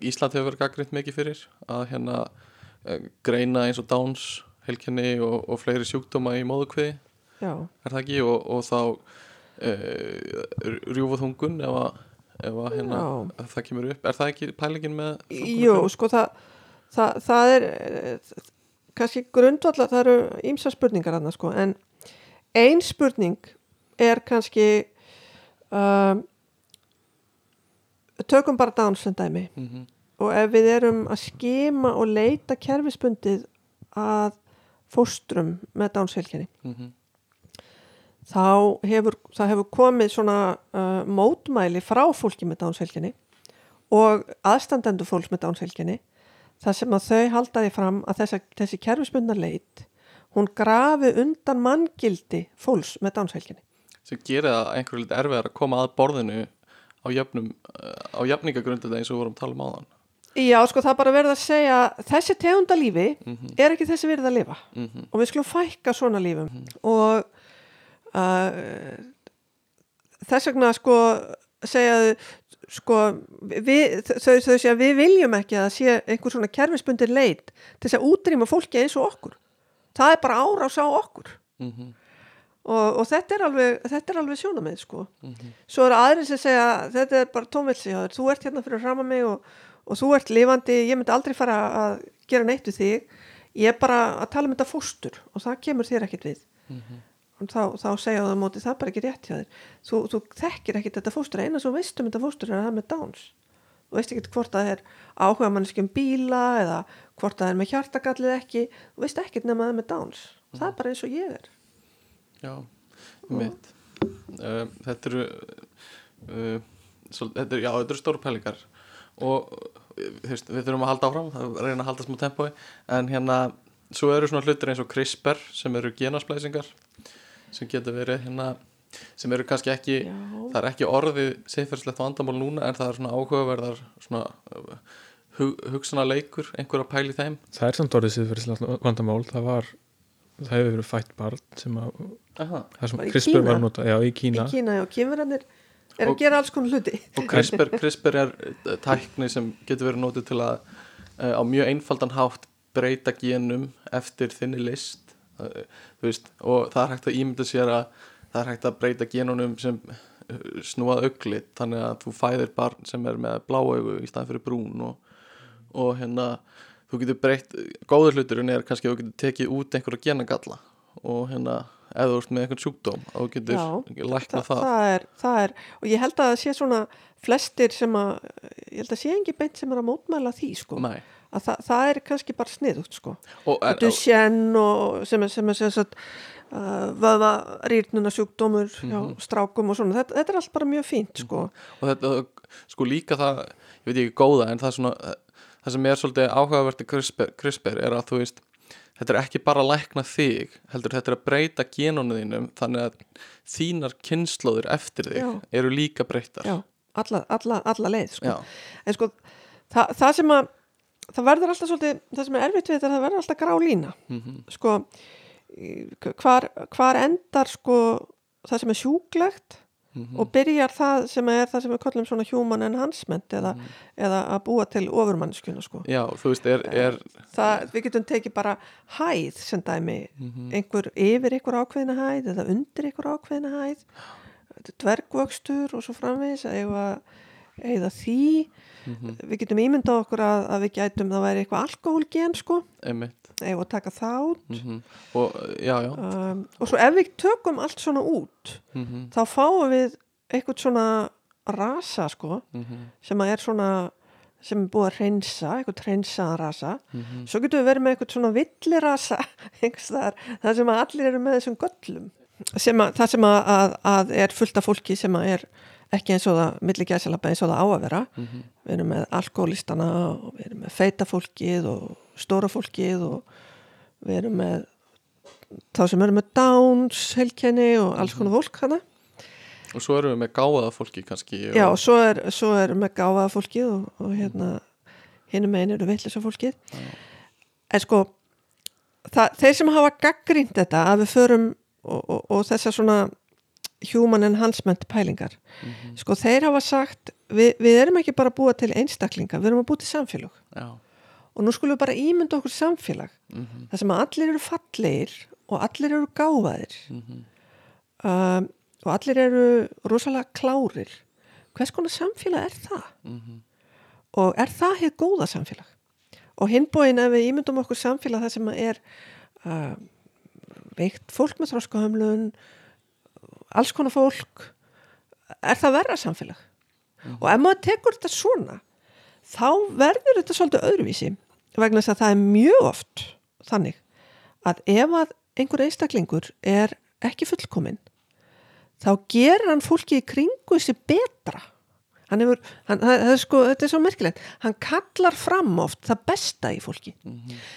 Ísland hefur verið gaggrind mikið fyrir að hérna uh, greina eins og Downs helkenni og, og fleiri sjúkdóma í móðukviði er það ekki? Og, og þá uh, rjúfaþungun ef að, ef að hérna, það kemur upp. Er það ekki pælingin með Jú, sko það, það, það er eh, kannski grundvallar, það eru ímsa spurningar annars sko, en ein spurning er kannski um, tökum bara Downs sem dæmi. Mm -hmm. Og ef við erum að skima og leita kerfisbundið að fóstrum með dánsfélginni Mhm. þá hefur, hefur komið svona uh, mótmæli frá fólki með dánsfélginni og aðstandendur fólks með dánsfélginni þar sem að þau halda því fram að þessa, þessi kerfisbundna leit hún grafi undan manngildi fólks með dánsfélginni sem gerir það einhverju liti erfiðar að koma að borðinu á jöfnum uh, á jöfningagrundið eins og við vorum að tala um áðan Já, sko það er bara verið að segja þessi tegunda lífi Mhm. er ekki þessi verið að lifa. Mm og við skulum fækka svona lífum. Og uh, þess vegna sko segja þau sko, við, þau, þau segja við viljum ekki að sé einhver svona kerfisbundir leit til þess að útrýma fólki eins og okkur. Það er bara árás á okkur. Mhm, og, og þetta er alveg, þetta er alveg sjónamið sko. mhm, svo eru aðrir sem segja þetta er bara tómvilsi þú ert hérna fyrir að mig og, og þú ert lifandi ég myndi aldrei fara að gera neitt við þig. Ég er bara að tala um þetta fóstur og það kemur þér ekkert við. Mhm. og þá, þá segja það móti það bara ekki rétt hjá þér. Þú, þú þekkir ekkert þetta fóstur. Eina sem þú veist um þetta fóstur er að það með Downs. Þú veist ekkert hvort það er áhuga mannski um bíla eða hvort það er með hjartagallið ekki. Þú veist ekkert nema að það er með Downs. Það er bara eins og ég er. Já, mitt uh, Þetta eru uh, svo, þetta er, Já, þetta eru stóru pælingar og veist, við þurfum að halda áfram að reyna að halda smá tempói en hérna, svo eru svona hlutir eins og CRISPR sem eru genasplæsingar sem getur verið hérna sem eru kannski ekki, Já. það er ekki orðið siðferðslegt vandamál núna en það er svona áhugaverðar svona hug, hugsana leikur, einhver að pæli þeim. Það er samt orðið siðferðislega vandamál. Það var, það hefur verið fætt barn sem að, Aha. það sem í CRISPR var að nota, já í Kína. Í Kína og kynverðanir er að gera alls konar hluti. og CRISPR, CRISPR er uh, tækni sem getur verið nótið til að uh, á mjög einfaldan hátt breyta genum eftir þinni list. Þú veist, og það er hægt að ímynda sér að það er hægt að breyta genunum sem snúað auglit þannig að þú fæðir barn sem er með blá augu í staðan fyrir brún og, og hérna þú getur breytt, góður hluturinn er kannski að þú getur tekið út einhverja genagalla og hérna, ef þú ert með einhvern sjúkdóm þú getur Já, lækna Þa, það, það, er, það er og ég held að það sé svona flestir sem að ég held að sé engi beint sem er að mótmæla því sko. Að það, það er kannski bara sniðugt sko. Og, og Duchenne og sem er sem er sem sagt uh, vöða rýrnuna sjúkdómur hjá Mhm. strákum og svona. Þetta, þetta er allt bara mjög fínt sko. Og þetta, sko líka það ég veit ekki góða, en það er svona það sem er svolítið áhugavert í CRISPR, CRISPR er að þú veist, þetta er ekki bara að lækna þig, heldur þetta er að breyta genunum þínum, þannig að þínar kynnslóðir eftir þig Já. eru líka breytar já, alla, alla, alla leið sko. En sko það, það sem að það verður alltaf svolítið, það sem er erfitt við þetta er að það verður alltaf grá lína Mhm. sko í- hvar, hvar endar sko það sem er sjúklegt Mhm. og byrjar það sem er það sem við kallum svona human enhancement eða, Mhm. eða að búa til ofurmannskjuna sko Já, þú veist, er, er það, við getum tekið bara hæð sem dæmi, Mhm. einhver yfir einhver ákveðina hæð eða undir einhver ákveðina hæð er dvergvöxtur og svo framvegis að eiga, eiga því Mhm. við getum ímyndað okkur að, að við gætum það væri eitthvað alkohólgen sko einmitt eiga að taka það út mm og já, já. Um, og svo ef við tökum allt svona út mm þá fáum við eitthvað svona rasa sko sem að er svona sem er búið að reynsa, eitthvað reynsaðan rasa. Mhm. svo getum við verið með eitthvað svona villirasa (laughs) það sem að allir eru með þessum göllum. Sem að, það sem að, að, að er fullt af fólki sem að er ekki eins og það milli gæsalabba eins og það á að vera. Mhm. við erum með alkoholistana og við erum með feita fólkið og stóra fólkið og við erum með þá sem eru með Downs heilkenni og alls konar fólk hana og svo erum við með gáða fólki kannski og, Já, og svo er, svo er með gáfaða fólkið og, og hérna hinn megin eru villisa fólkið. En sko það, þeir sem hafa gaggrínt þetta að við förum og, og, og þessar svona human enhancement pælingar Mhm. sko þeir hafa sagt við, við erum ekki bara að búa til einstaklinga við erum að búa til samfélag já. Og nú skulum við bara ímynda okkur samfélag Mhm. þar sem að allir eru fallegir og allir eru gáfaðir Mhm. um, og allir eru rosalega klárir hvers konar samfélag er það? Mhm. og er það hér góða samfélag? og hinbóin ef við ímyndum okkur samfélag það sem er uh, veikt fólk með þróskahömlun alls konar fólk er það verra samfélag? og ef maður tekur þetta svona þá verður þetta svolítið öðruvísi vegna þess að það er mjög oft þannig að ef að einhver einstaklingur er ekki fullkominn þá gerir hann fólki í kringu þessi betra. Hann hefur, hann, það, það sko, þetta er svo merkilegt. Hann kallar fram oft það besta í fólki.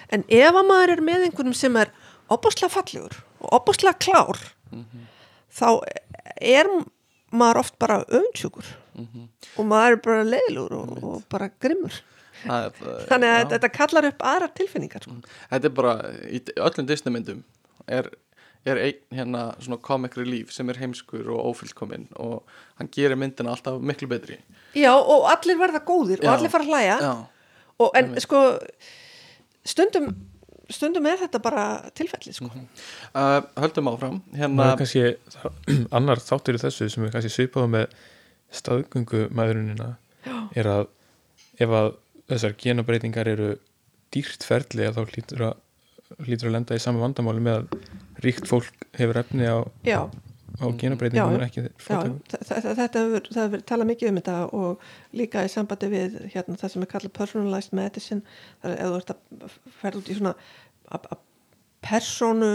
En ef að maður er með einhvernum sem er opaslega fallegur og opaslega klár þá er maður oft bara öfundsjúkur. Og maður er bara leiðlur og, og bara grimmur þannig að já. þetta kallar upp aðra tilfinningar sko. þetta er bara í öllum Disney myndum er, er einn hérna svona comic relief sem er heimskur og ófyllkominn og hann gerir myndina alltaf miklu betri já og allir verða góðir Já. og allir fara að hlæja Já, og, en Einmitt. sko stundum stundum er þetta bara tilfelli sko. uh, höldum áfram hérna, er kannski (clears throat) annar þáttur í þessu sem er kannski svipaðu með staðgöngumæðrunina er að ef að þessar genabreitingar eru dýrt ferli að þá hlýtur að hlýtur að lenda í sama vandamáli með að ríkt fólk hefur efni á, á genabreitingum en ekki þa- þetta hefur, talað mikið um þetta og líka í sambandi við hérna, það sem er kallað personalized medicine það er ert að ferða út í svona að persónu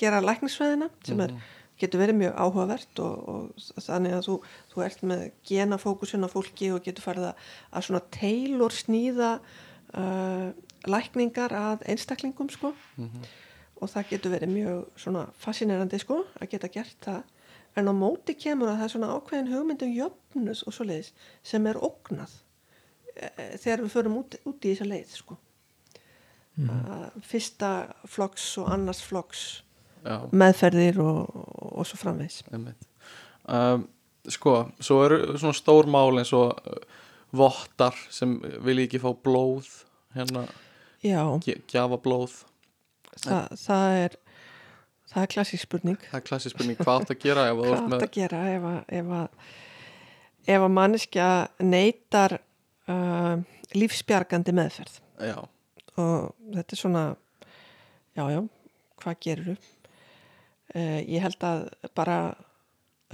gera læknisfræðina sem er, getur verið mjög áhugavert og, og þannig að þú, þú ert með genafókusin á fólki og getur farið að, að svona tailor sníða uh, lækningar að einstaklingum sko. Og það getur verið mjög svona fascinerandi sko að geta gert það. En á móti kemur að það er svona ákveðin hugmyndum jöfnus og svo leiðis sem er ógnað eh, þegar við förum út, út í þessa leið sko. Mm. fyrsta flokks og annars flokks já, meðferðir og, og svo framvegs um, sko, svo eru svona stór mál eins og uh, vottar sem vilja ekki fá blóð hérna, gjafa blóð það, það er það er klassík spurning. Það er klassisk spurning, hvað átt að gera ef hvað átt með að gera ef að, ef að, ef að manneskja neytar uh, lífsbjargandi meðferð? Já, og þetta er svona já, já, hvað gerur þú? Uh, ég held að bara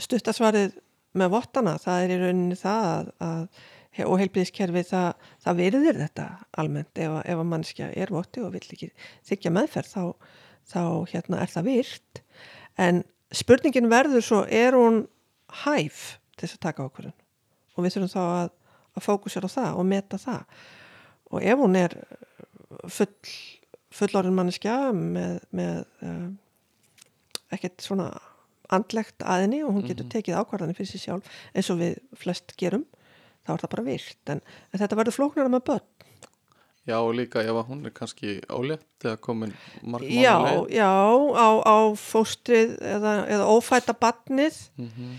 stuttasvarið með vottana, það er í rauninni það að, að og heilbíðiskerfi það, það virðir þetta almennt. Ef, ef að mannskja er votti og vill ekki þykja meðferð þá, þá hérna er það virt. En spurningin verður svo er hún hæf til þess að taka ákvörðun? Og við þurfum þá að, að fókusera á það og meta það. Og ef hún er full, fullorinn manneskja með, með uh, ekkert svona andlegt aðinni og hún getur tekið ákvarðanir fyrir sér sjálf eins og við flest gerum þá er það bara virt. En, en þetta verður flóknara með börn. Já og líka ef hún er kannski ólétt eða komin marg já, já, á, á fóstrið eða, eða ófæta barnið Mhm.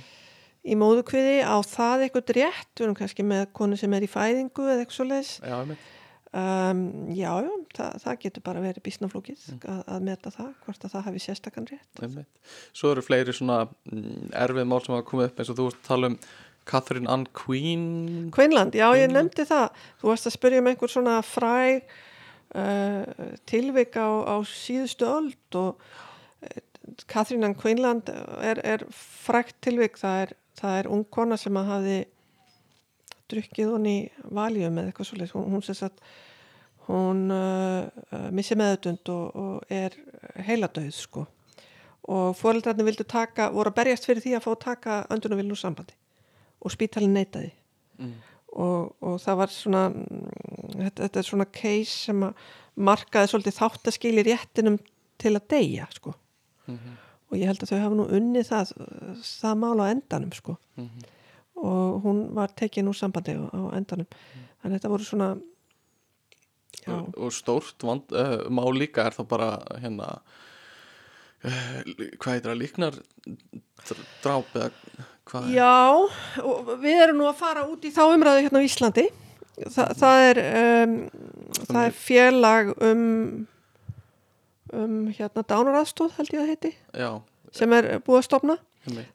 í móðukviði á það eitthvað rétt, við erum kannski með konu sem er í fæðingu eða eitthvað svo leis já, einmitt um, já, já, það, það getur bara verið bísnaflókið að, að meta það, hvort að það hafi sérstakann rétt. Svo eru fleiri svona mm, erfið mál sem hafa komið upp eins og þú varst að tala um Catherine Ann Queen. Queenland, já ég Queenland. nefndi það. Þú varst að spyrja um einhver svona fræg uh, tilvik á, á síðustu öld og uh, Catherine Ann Queenland er, er frægt tilvik. Það er, það er ung kona sem að hafi drukkið hún í valjum eða eitthvað svolítið, hún, hún sem sagt hún uh, uh, missi meðutund og, og er heiladauð sko. Og fóreldrarnir vildu taka, voru að berjast fyrir því að fá að taka öndunarviln úr sambandi. Og spítalinn neitaði. Mm. og, og það var svona mm, þetta, þetta er svona case sem að markaði svolítið þáttaskil í réttinum til að deyja sko. Mhm. og ég held að þau hafa nú unnið það það mál á endanum sko. Mhm. og hún var tekin úr sambandi á, endanum. Þannig að þetta voru svona og, og stórt vand, uh, mál líka er þá bara hérna uh, hvað heitir það, líknar dr- dráp eða hvað? Er já við erum nú að fara út í þá umræðu hérna á Íslandi. Þa, það er um, það er félag um um hérna dánaraðstóð held ég að heiti já, sem er búið að stopna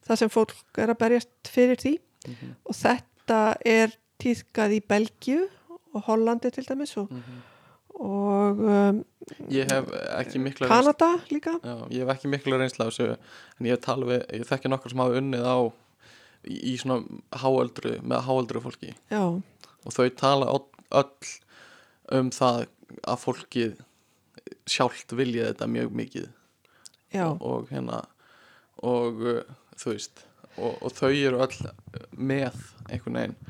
það sem fólk er að berjast fyrir því. Mhm. og þetta er tíðkað í Belgíu og Hollandi til dæmis og, Mhm. Og um, ég hef ekki mikla Kanada líka. Já, ég hef ekki miklu reynsla þessu en ég, tala við, ég þekki nokkur sem hafa unnið á í, í svona háöldru með háöldru fólki. Já, og þau tala öll, um það að fólkið sjálft vilja þetta mjög mikið. Já, og hérna og uh, þú veist og, og þau eru öll með einhvern veginn.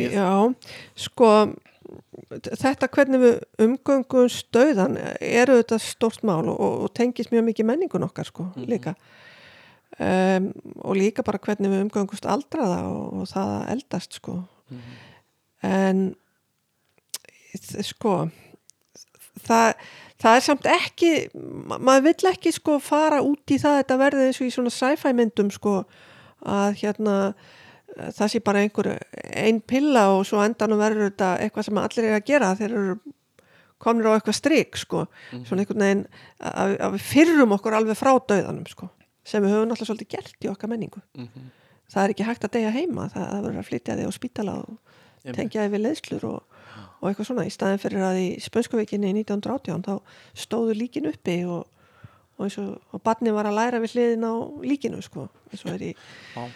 Ég, já sko þetta hvernig við umgöngum stöðan eru þetta stórt mál og, og tengist mjög mikið menningun okkar sko Mhm. líka. Um, og líka bara hvernig við umgöngust aldraða og, og það að eldast sko. En þ- sko það, það er samt ekki ma maður vill ekki sko fara út í það þetta verði eins og í svona sci-fi myndum sko að hérna það sé bara einhver ein pilla og svo endanum verður þetta eitthvað sem allir er að gera þeir eru komnir á eitthvað strik sko. Svona einhvern veginn að, að við fyrrum okkur alveg frá döðanum sko sem við höfum náttúrulega svolítið gert í okkar menningu. Mhm. það er ekki hægt að deyja heima það, það verður að flytja þig á spítala og tengja þig við leiðslur og, og eitthvað svona. Í staðin fyrir að í spönskuvikinni í 1918 þá stóðu líkin uppi og, og og, barni var að læra við hliðin á líkinu sko eins og er í Já.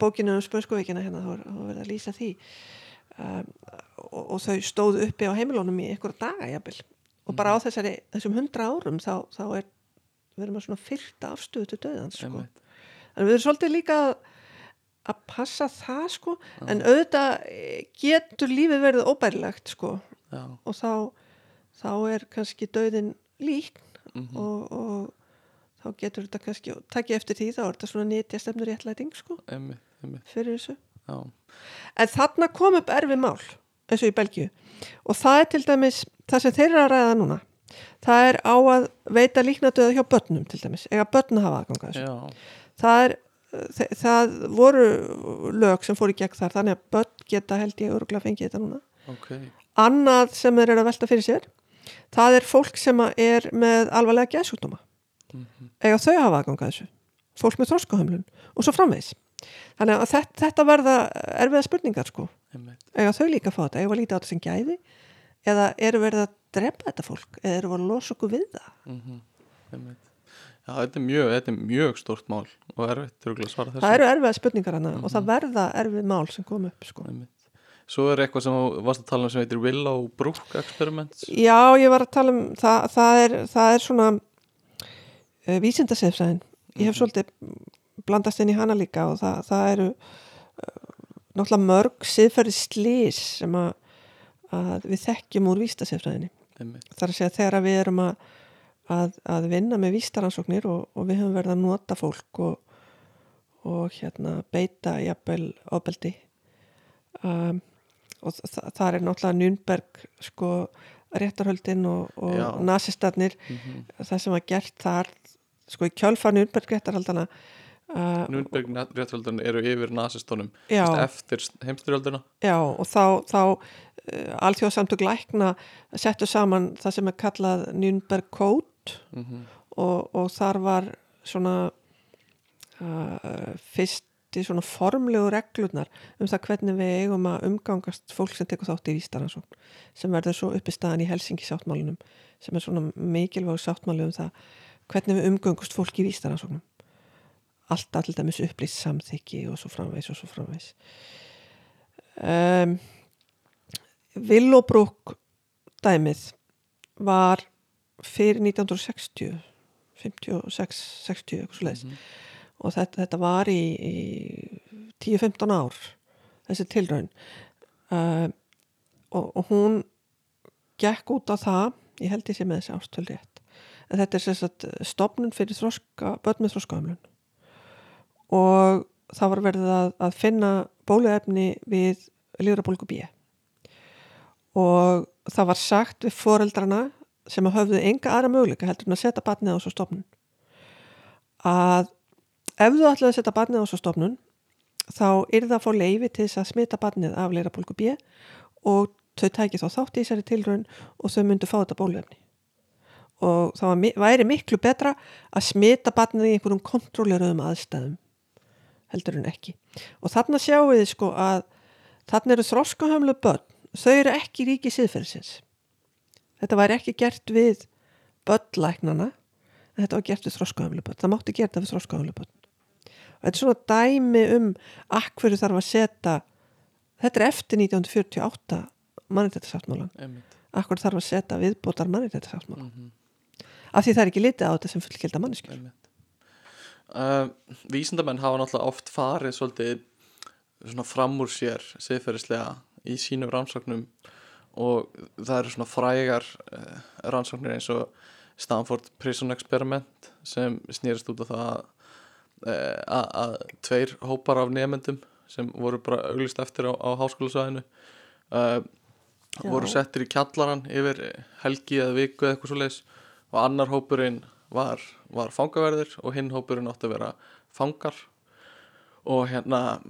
Bókinu um spönskuvikina hérna þá er er verið að lýsa því. Um, og, og þau stóðu uppi á heimilónum í einhverja daga jafnvel. Og bara á þessari, þessum hundra árum þá, þá er erum að svona fyrta afstöðu til döðans sko. En við erum svolítið líka að, að passa það sko. En auðvitað eh, getur lífið verið óbærilegt sko. Já. og þá, þá er kannski döðin lík Mhm. og, og þá getur þetta kannski takja eftir því þá er þetta svona nýtja stefnur réttlæting sko Einmitt, einmitt. fyrir þessu Já. En þarna kom upp erfi mál eins og í Belgíu og það er til dæmis það sem þeir eru að ræða núna það er á að veita líknadöða hjá börnum til dæmis, eiga börn að hafa aðganga þessu. Já. Það er þe- það voru lög sem fóru í gegn þar þannig að börn geta held ég örgulega fengið þetta núna. Ok. Annað sem þeir eru að velta fyrir sér það er fólk sem er með alvarlega geðsjúkdóma Mhm. eiga þau að hafa aðganga þessu fólk með þroskahömlun og svo framvegis þannig að þetta, þetta verða erfiða spurningar sko eiga þau líka að fá þetta, eiga að líta á þetta sem gæði eða eru verið að drepa þetta fólk eða eru verið að losa okkur við það Mhm. Einmitt. Já, þetta er mjög, þetta er mjög stórt mál og að þessu. það eru erfiða spurningar hana og það verða erfið mál sem kom upp sko. Svo er eitthvað sem varst að tala um sem heitir Willow Brook Experiments. já, ég var að tala um það, það, er, það er svona uh, vísindasefræðin ég hef svolítið blandast inn í hana líka og það, það eru uh, náttúrulega mörg siðferði slís sem að, að við þekkjum úr vísindasefræðinni Einmitt. þar að segja þegar við erum að, að, að vinna með vístaransóknir og, og við höfum verið að nota fólk og, og hérna beita jafnvel ofbeldi. Um, og þa það er náttúrulega Nürnberg sko réttarhöldin og, og nasistarnir Mhm. það sem var gert þar sko í kjölfar Nürnberg réttarhaldana uh, Núnberg réttvöldun eru yfir nasistónum Já. eftir heimstyrjölduna. Já, og þá, þá uh, alþjóðsamtök lækna settu saman það sem er kallað Nürnberg Code Mm og, og þar var svona uh, fyrsti svona formlegu reglurnar um það hvernig við eigum að umgangast fólk sem tekur þátt í vístaransókn sem verður svo uppi staðan í Helsingi sáttmálunum sem er svona mikilvæg sáttmáli um það hvernig við umgangast fólk í vístaransóknum alltaf til dæmis upplýst samþykki og svo framvegs og svo framvegs um, Villóbrúk dæmið var fyrir 1960 56, 60 eitthvað svo leiðis og þetta, þetta var í, í 10-15 ár þessi tilraun. Uh, og, og hún gekk út á það ég held ég sé með þessi ástöld rétt en þetta er sagt stopnun fyrir þroska, börn með þroskaumlun og það var verið að, að finna bóluefni við lífrabólgu B. Og það var sagt við foreldrana sem að höfðu enga aðra möguleika heldur en að setja barnið á svo stopnun að ef þú ætlaði að setja barnið á svo stopnun þá er það að fá leifi til þess að smita barnið af leirabólgu B og þau tæki þá þátt í þessari tilraun og þau myndu fá þetta bóluefni og það væri miklu betra að smita barnið í einhverjum kontrolleruðum aðstæðum heldur en ekki. Og þarna sjáum við sko að þarna eru þroskahömlu börn. Þau eru ekki ríki síðferðsins þetta væri ekki gert við börnlæknana en þetta var gert við þroskahömlu börn. Það mátti gera þetta við þroskahömlu börn. Og þetta er svona dæmi um akkverju þarf að setja þetta er eftir 1948 mannréttindasáttmálan Einmitt. akkur þarf að setja viðbótar mannréttindasáttmálan Mhm. Af því það er ekki litið á þetta sem fullgilda manneskjur. Uh, vísindamenn hafa náttúrulega oft farið svolítið svona fram úr sér siðferðislega í sínum rannsóknum og það eru svona frægar uh, rannsóknir eins og Stanford Prison Experiment sem snýrist út af það að, uh, að, tveir hópar af nefendum sem voru bara auglist eftir á, á háskólasvæðinu uh, voru settir í kjallaran yfir helgi eða viku eða eitthvað svo leis og annar hópurinn var, var fangaverðir og hinn hópurinn átti að vera fangar. Og hérna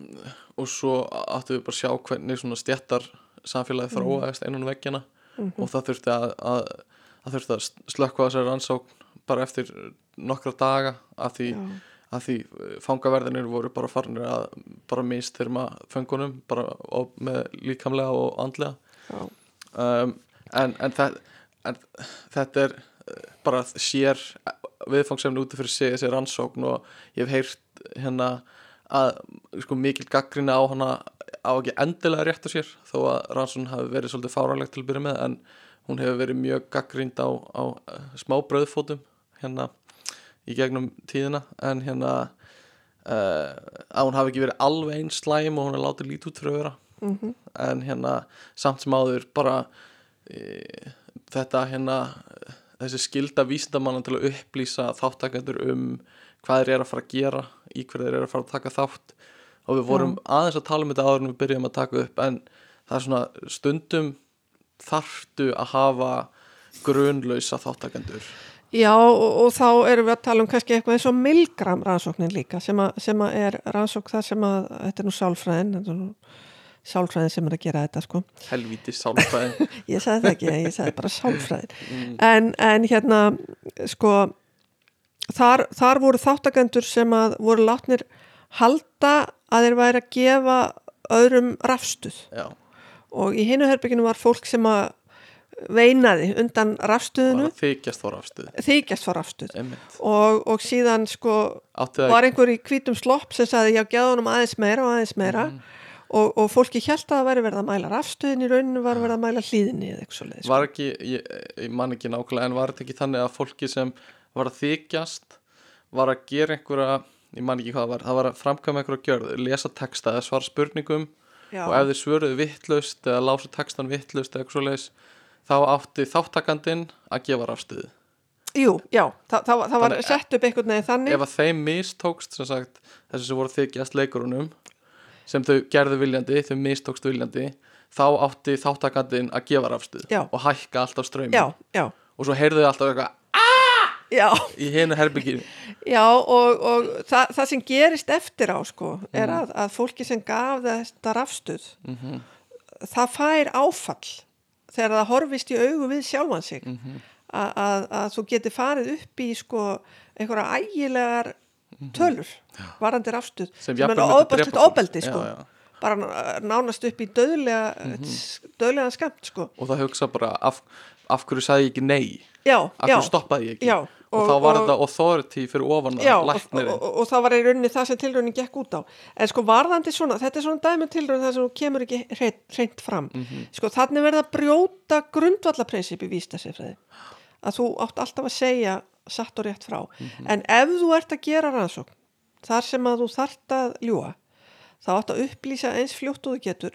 og svo áttu við bara að sjá hvernig svona stjættar samfélagi þróaðist einan veggina. Og það þurfti að, að, að þurfti að slökkva þessari rannsókn bara eftir nokkra daga af því, því fangaverðinir voru bara farnir að bara mist þyrma föngunum bara með líkamlega og andlega. Um, en, en, það, en þetta er bara sér viðfangsefni úti fyrir sig þessi rannsókn og ég hef heyrt hérna að sko mikil gaggrina á hana á ekki endilega rétt á sér þó að rannsókn hafi verið svolítið fáránlegt til að byrja með en hún hefur verið mjög gaggrind á, á eh, smá bröðfótum hérna í gegnum tíðina en hérna uh, að hún hafi ekki verið alveg eins slæm og hún er látið lítið út fyrir að vera Mhm. en hérna samt sem áður bara e, þetta hérna þessi skilda vísindamanna til að upplýsa þáttakendur um hvað þeir eru að fara að gera í hverju þeir eru að fara að taka þátt. Og við vorum aðeins að tala um þetta áður en við byrjum að taka upp en það er svona stundum þarftu að hafa grunlausa þáttakendur Já, og, og þá erum við að tala um kannski eitthvað eins og milgram rannsóknin líka sem, a, sem að er rannsók það sem að þetta er nú sálfræðin þetta er nú sálfræðin sem er að gera þetta sko. Helvíti sálfræði (laughs) ég sagði það ekki, ég sagði bara sálfræðin. En, en hérna sko þar, þar voru þáttakendur sem að voru látnir halda að þeir væri að gefa öðrum rafstuð. Já, og í hinu herbygginu var fólk sem að veinaði undan rafstuðinu. Þykjast fór afstuð þykjast var rafstuð. Og, og síðan sko var einhver í hvítum slopp sem sagði já, geða honum aðeins meira og aðeins meira. Mhm. Og, og fólki hjælt að það væri verið að mæla rafstuðin í rauninu var verið að mæla hlýðinni eða eitthvað svo var ekki, ég, ég man ekki nákvæmlega en var þetta ekki þannig að fólki sem var að þykjast var að gera einhverja, ég man ekki hvað það var það var að framkvæma einhverja gjörð, lesa texta eða svara spurningum Já. og ef þeir svöruðu vittlaust eða lásu textan vittlaust eða eitthvað svo leis þá átti þáttakandinn að gefa rafstuði Jú, já, það, var- það var sett upp einhvern veginn þannig. ef að þeim mistókst sem sagt, þessi sem voru þykjast leikurunum sem þau gerðu viljandi þau mistókst viljandi þá átti þáttakandinn að gefa rafstuð og hækka alltaf já, og svo heyrðu þau alltaf eitthvað já, í hinu herbygginu já og, og það, það sem gerist eftir á sko er Mhm. að, að fólki sem gaf þetta rafstuð það fær áfall þegar það horfist í augu við sjálfan sig. Að, að, að þú geti farið upp í sko einhverja ægilegar tölur varandi rafstuð Sem sem, er ofbeldi, ofbeldi sko. Já, já. bara ná- nánast upp í döðlega mm döðlega skamt sko. Og það hugsa bara af, af hverju sagði ég ekki nei? Já, af hverju stoppaði ég ekki? Og, og- þá var og- þetta authority fyrir ofan og, og, það var í rauninni það sem tilraunin gekk út á. En sko varðandi svona, þetta er svona dæmi tilraunin það sem þú kemur ekki hreint fram. Mhm. sko þannig verða að brjóta grundvallaprinsip í vístasifræði að þú átt alltaf að segja satt og rétt frá Mhm. en ef þú ert að gera rannsókn þar sem að þú þart að ljúa þá átt að upplýsa eins fljótt og þú getur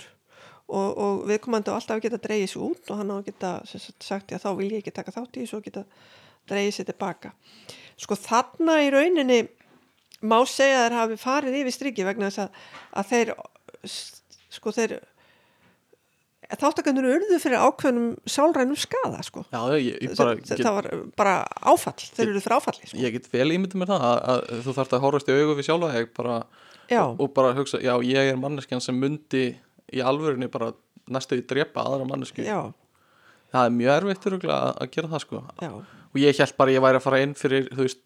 og, og viðkomandi á alltaf geta dreigið sér út og hann á að geta sagt, sagt já þá vil ég ekki taka þátt í þessu og geta dreigið sér tilbaka sko þarna í rauninni má segja að þeir hafi farið yfir striki vegna þess að, að þeir sko þeir þáttakandur urðu fyrir ákveðnum sálrænum skada sko. Já, ég, ég, bara, get, það var bara áfall þeir eru fyrir áfalli sko. ég get vel ímyndið mér það að, að þú þarft að horfast í augu við sjálfa og, og bara hugsa, já ég er manneskjan sem myndi í alvörinni bara næstu í drepa aðra mannesku já, það er mjög erfitt að, að gera það sko. Já, og ég held bara ég væri að fara inn fyrir þú veist,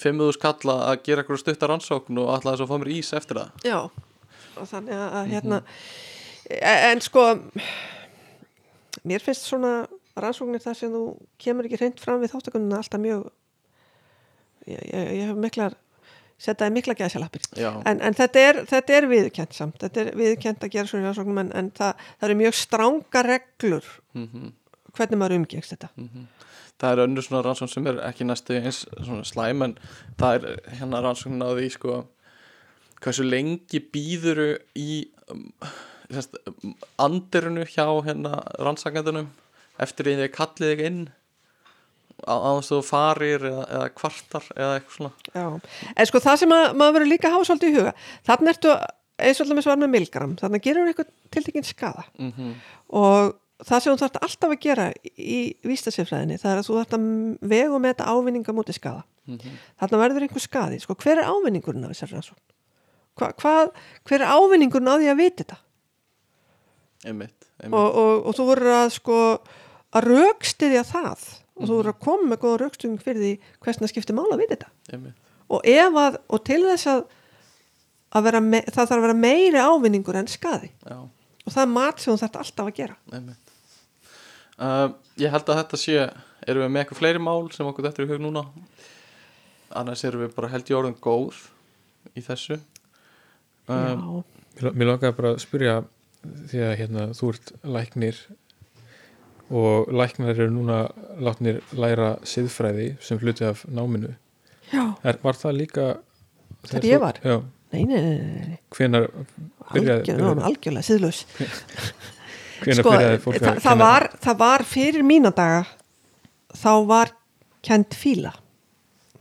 fimmuðu skalla að gera eitthvað stuttar rannsókn og alltaf þess að fá mér ís eftir það. Já. Og þannig að hérna e- en sko mér finnst svona rannsóknir þar sem þú kemur ekki hreint fram við þáttakununa alltaf mjög ég, ég, ég hef miklar setjaði mikla gæðsjalappir já, en, en þetta er, þetta er viðkjent samt. Þetta er viðkjent að gera svona rannsóknum en, en það, það eru mjög stránga reglur mhm. hvernig maður umgengst þetta. Það er önnur svona rannsókn sem er ekki næstu eins svona slæm en það er hérna rannsókn á því sko hversu lengi býðuru í um, andirinu hjá hérna rannsakendunum eftir því þið kallið þig inn á á þess að þú farir eða, eða kvartar eða eitthvað svona. Já, en sko það sem að, maður verður líka svolítið í huga, þannig ertu eins og alltaf með svar með milgram, þannig gerur eitthvað tiltekinn skada mm og það sem þú þarft alltaf að gera í vístasifræðinni það er að þú þarft að vega með þetta ávinninga mútið skada þarna verður einhver skadi sko, hver er ávinningurinn af þessar rannsókn? Hva, hvað, hver er ávinningurinn af því að vita þetta einmitt, og, einmitt. og, og þú verður að sko að raukstiðja það. Og þú verður að koma með góða raukstuðing fyrir því hversna skiptir mála að vita þetta. Einmitt. og ef að, og til þess að, að vera me, það þarf að vera meiri ávinningur en skadi Já, og það er mat sem þú þarft alltaf að gera. Einmitt. Uh, ég held að þetta sé erum við með eitthvað fleiri mál sem okkur þetta er í hug núna? Annars erum við bara held í orðin góð í þessu. Um, Já, Mér, mér langaði bara að spyrja því að hérna, þú ert læknir og læknar eru núna látnir læra siðfræði sem hluti af náminu. Er, var það líka Þegar ég var? Já, nei, nei, nei, hvenar byrjaði, Algjör, algjörlega síðlaus (laughs) hvenar sko, byrjaði fólk að það, var, það var fyrir mína daga þá var kent fíla.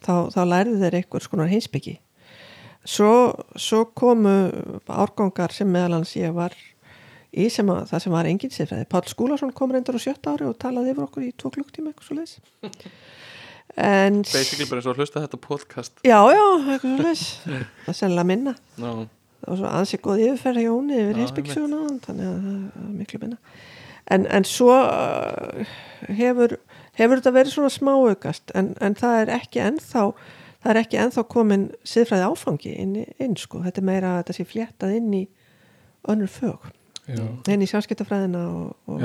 Þá, þá lærði þeir einhvers konar heimsbyggi svo, svo komu árgangar sem meðal hans ég var í sem að það sem var engin siðfræði. Pál Skúlason kom reyndur á sjötta ári og talaði yfir okkur í tvo klukktíma eitthvað svo leis en (laughs) basically bara eins og hlusta þetta podcast. Já, já, eitthvað svo leis (laughs) það er sennilega minna. No. það var svo ansið góð yfirferð hjá Jóni yfir Já, heimsbyggsuguna þannig að það er miklu minna. En, en svo uh, hefur, hefur þetta verið svona smáaukast? En, en það er ekki ennþá það er ekki ennþá komin siðfræði áfangi inn, inn sko, þetta er meira að þetta sé fléttað inn í önnur fög já, inn í samskiptafræðina og, og,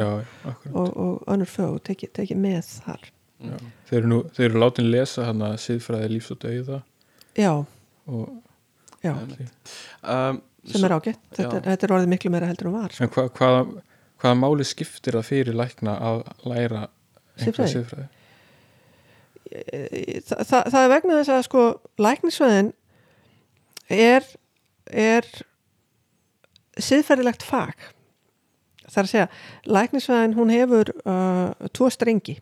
og, og önnur fög tekið teki með þar. Já. þeir eru, nú, þeir eru látin lesa hann að siðfræði lífs og dauða. Já, og, já, um, sem er ágætt. Þetta, er- þetta er orðið miklu meira heldur en var. Sko. en hva, hvaða, hvaða máli skiptir það fyrir lækna að læra einhverja Siðfræði? siðfræði? Þa, það, það er vegna þess að sko læknisvæðin er er siðferðilegt fag það er að segja læknisvæðin hún hefur uh, tvo strengi.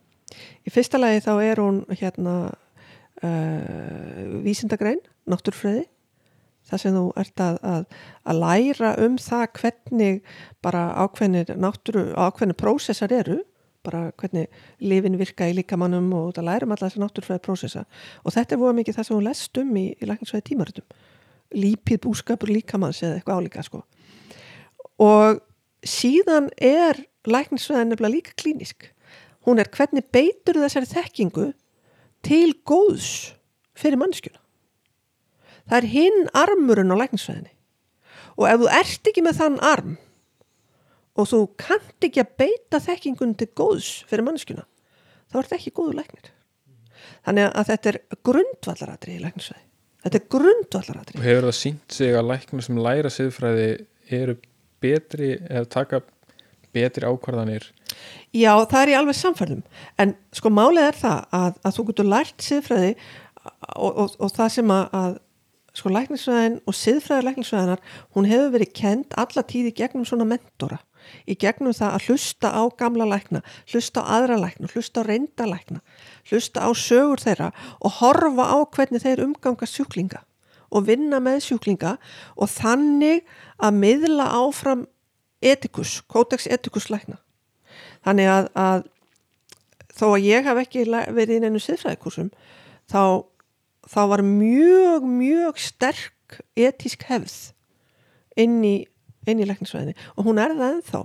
Í fyrsta lagi þá er hún hérna uh, vísindagrein, náttúrfræði það sem þú ert að, að, að læra um það hvernig bara ákveðnir náttúru, ákveðnir prósessar eru bara hvernig lifin virka í líkamannum og það lærum alla þessar náttúrfræði prósessa. Og þetta er voða mikið það sem hún lest um í, í læknisvæði tímaritum lípið búskapur líkamanns eða eitthvað álíka sko. Og síðan er læknisvæðin nefnilega líka klínisk hún er hvernig beitur þessari þekkingu til góðs fyrir mannskjuna það er hinn armurinn á læknisvæðinni og ef þú ert ekki með þann arm og þú kannt ekki að beita þekkingun til góðs fyrir mannskjuna þá ert ekki góður læknir. Þannig að þetta er grundvallaratri í læknisvæði þetta er og grundvallaratri hefur það sínt sig að lækna sem læra siðfræði eru betri eða taka betri ákvarðanir? Já, það er í alveg samfærðum en sko málið er það að, að þú getur lært siðfræði og, og, og það sem að, að sko læknisfræðin og siðfræði læknisfræðinar hún hefur verið kend alla tíði gegnum svona mentora. Í gegnum það að hlusta á gamla lækna hlusta á aðra lækna, hlusta á reynda lækna hlusta á sögur þeirra og horfa á hvernig þeir umganga sjúklinga og vinna með sjúklinga og þannig að miðla áfram etikus, kótex etikus lækna. Þannig að, að þó að ég hef ekki verið í neinu siðfræðikursum þá, þá var mjög, mjög sterk etísk hefð inn í, inn í læknisfræðinni. Og hún er það ennþá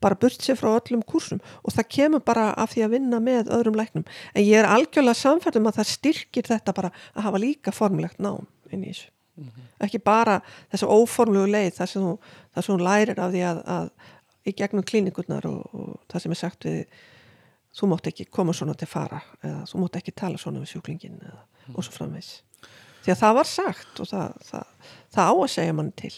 bara burt sér frá öllum kursum og það kemur bara af því að vinna með öðrum læknum. En ég er algjörlega samfærdum að það styrkir þetta bara að hafa líka formlegt nám inn í þessu. Ekki bara þessa óformlegu leið þar sem sem þú lærir af því að, að í gegnum klínikurnar og, og það sem er sagt við þú mátt ekki koma svona til fara eða þú mátt ekki tala svona við sjúklingin eða, og svo framvegs því að það var sagt og það, það, það á að segja mann til.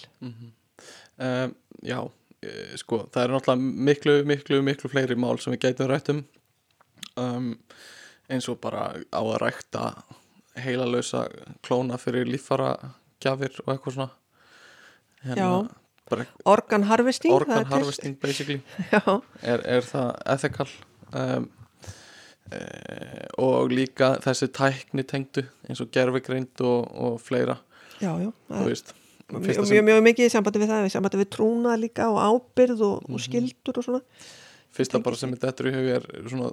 Um, Já, eh, sko það er náttúrulega miklu, miklu, miklu fleiri mál sem við gætum rætt um. Um, eins og bara á að rækta heilalösa klóna fyrir líffara gjafir og eitthvað svona. Já. bara organ harvesting organ harvesting basically. (laughs) Er, er það ethical? Um, e, og líka þessi tækni tengdu eins og gerfigreind og, og fleira. Já, já. Veist mjög, sem, mjög mikið í sambandi við það í sambandi við trúna líka og ábyrð og, og skildur og svona. Fyrsta bara sem þetta er í hug er svona,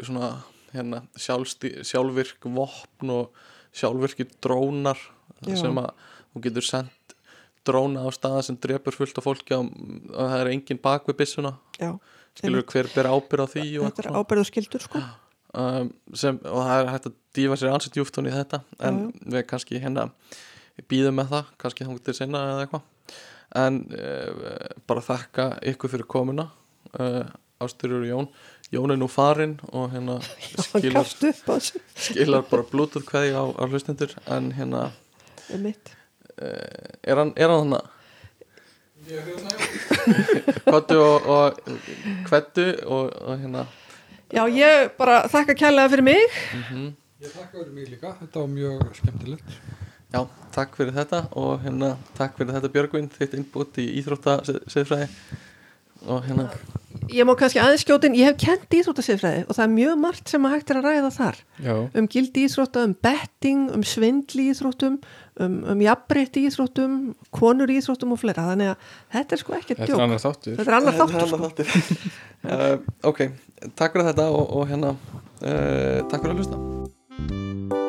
svona hérna, sjálfvirk vopn og sjálfvirki drónar Já. sem að þú getur sendt dróna á staða sem drepur fullt af fólki og og það er engin bak við byssuna. Já, skilur hver ber ábyrð á því og þetta er eitthvað. ábyrðu skildur sko. Um, sem, og það er hægt að dífa sér ansett djúftun í þetta en við kannski hérna býðum með það, kannski þá til sinna eða eitthvað. En uh, bara þakka ykkur fyrir komuna uh, Ástyrjur Jón Jón er nú farinn og hérna (laughs) skilar, skilar bara bluetooth kveði á, á hlustendur en hérna uh, er hann er hann hana (laughs) kvötu og, og kvetu og, og hérna já, ég bara þakka kærlega fyrir mig. Mhm. Ég þakka fyrir mig líka, þetta var mjög skemmtilegt. Já, takk fyrir þetta og hérna takk fyrir þetta Björgvin þitt innbútt í íþróttaseðfræði og hérna. Ég má kannski aðeins skjótin, ég hef kent íþróttasifræði og það er mjög margt sem að hægt er að ræða þar. Já, um gildi íþrótta, um betting um svindli íþróttum um, um jafnbreytti íþróttum konur í íþróttum og fleira, þannig að þetta er sko ekkert þetta er djók, annar þáttur. Þetta er annar þáttur sko. uh, (laughs) Ok, takk fyrir þetta og, og hérna uh, takk fyrir að hlusta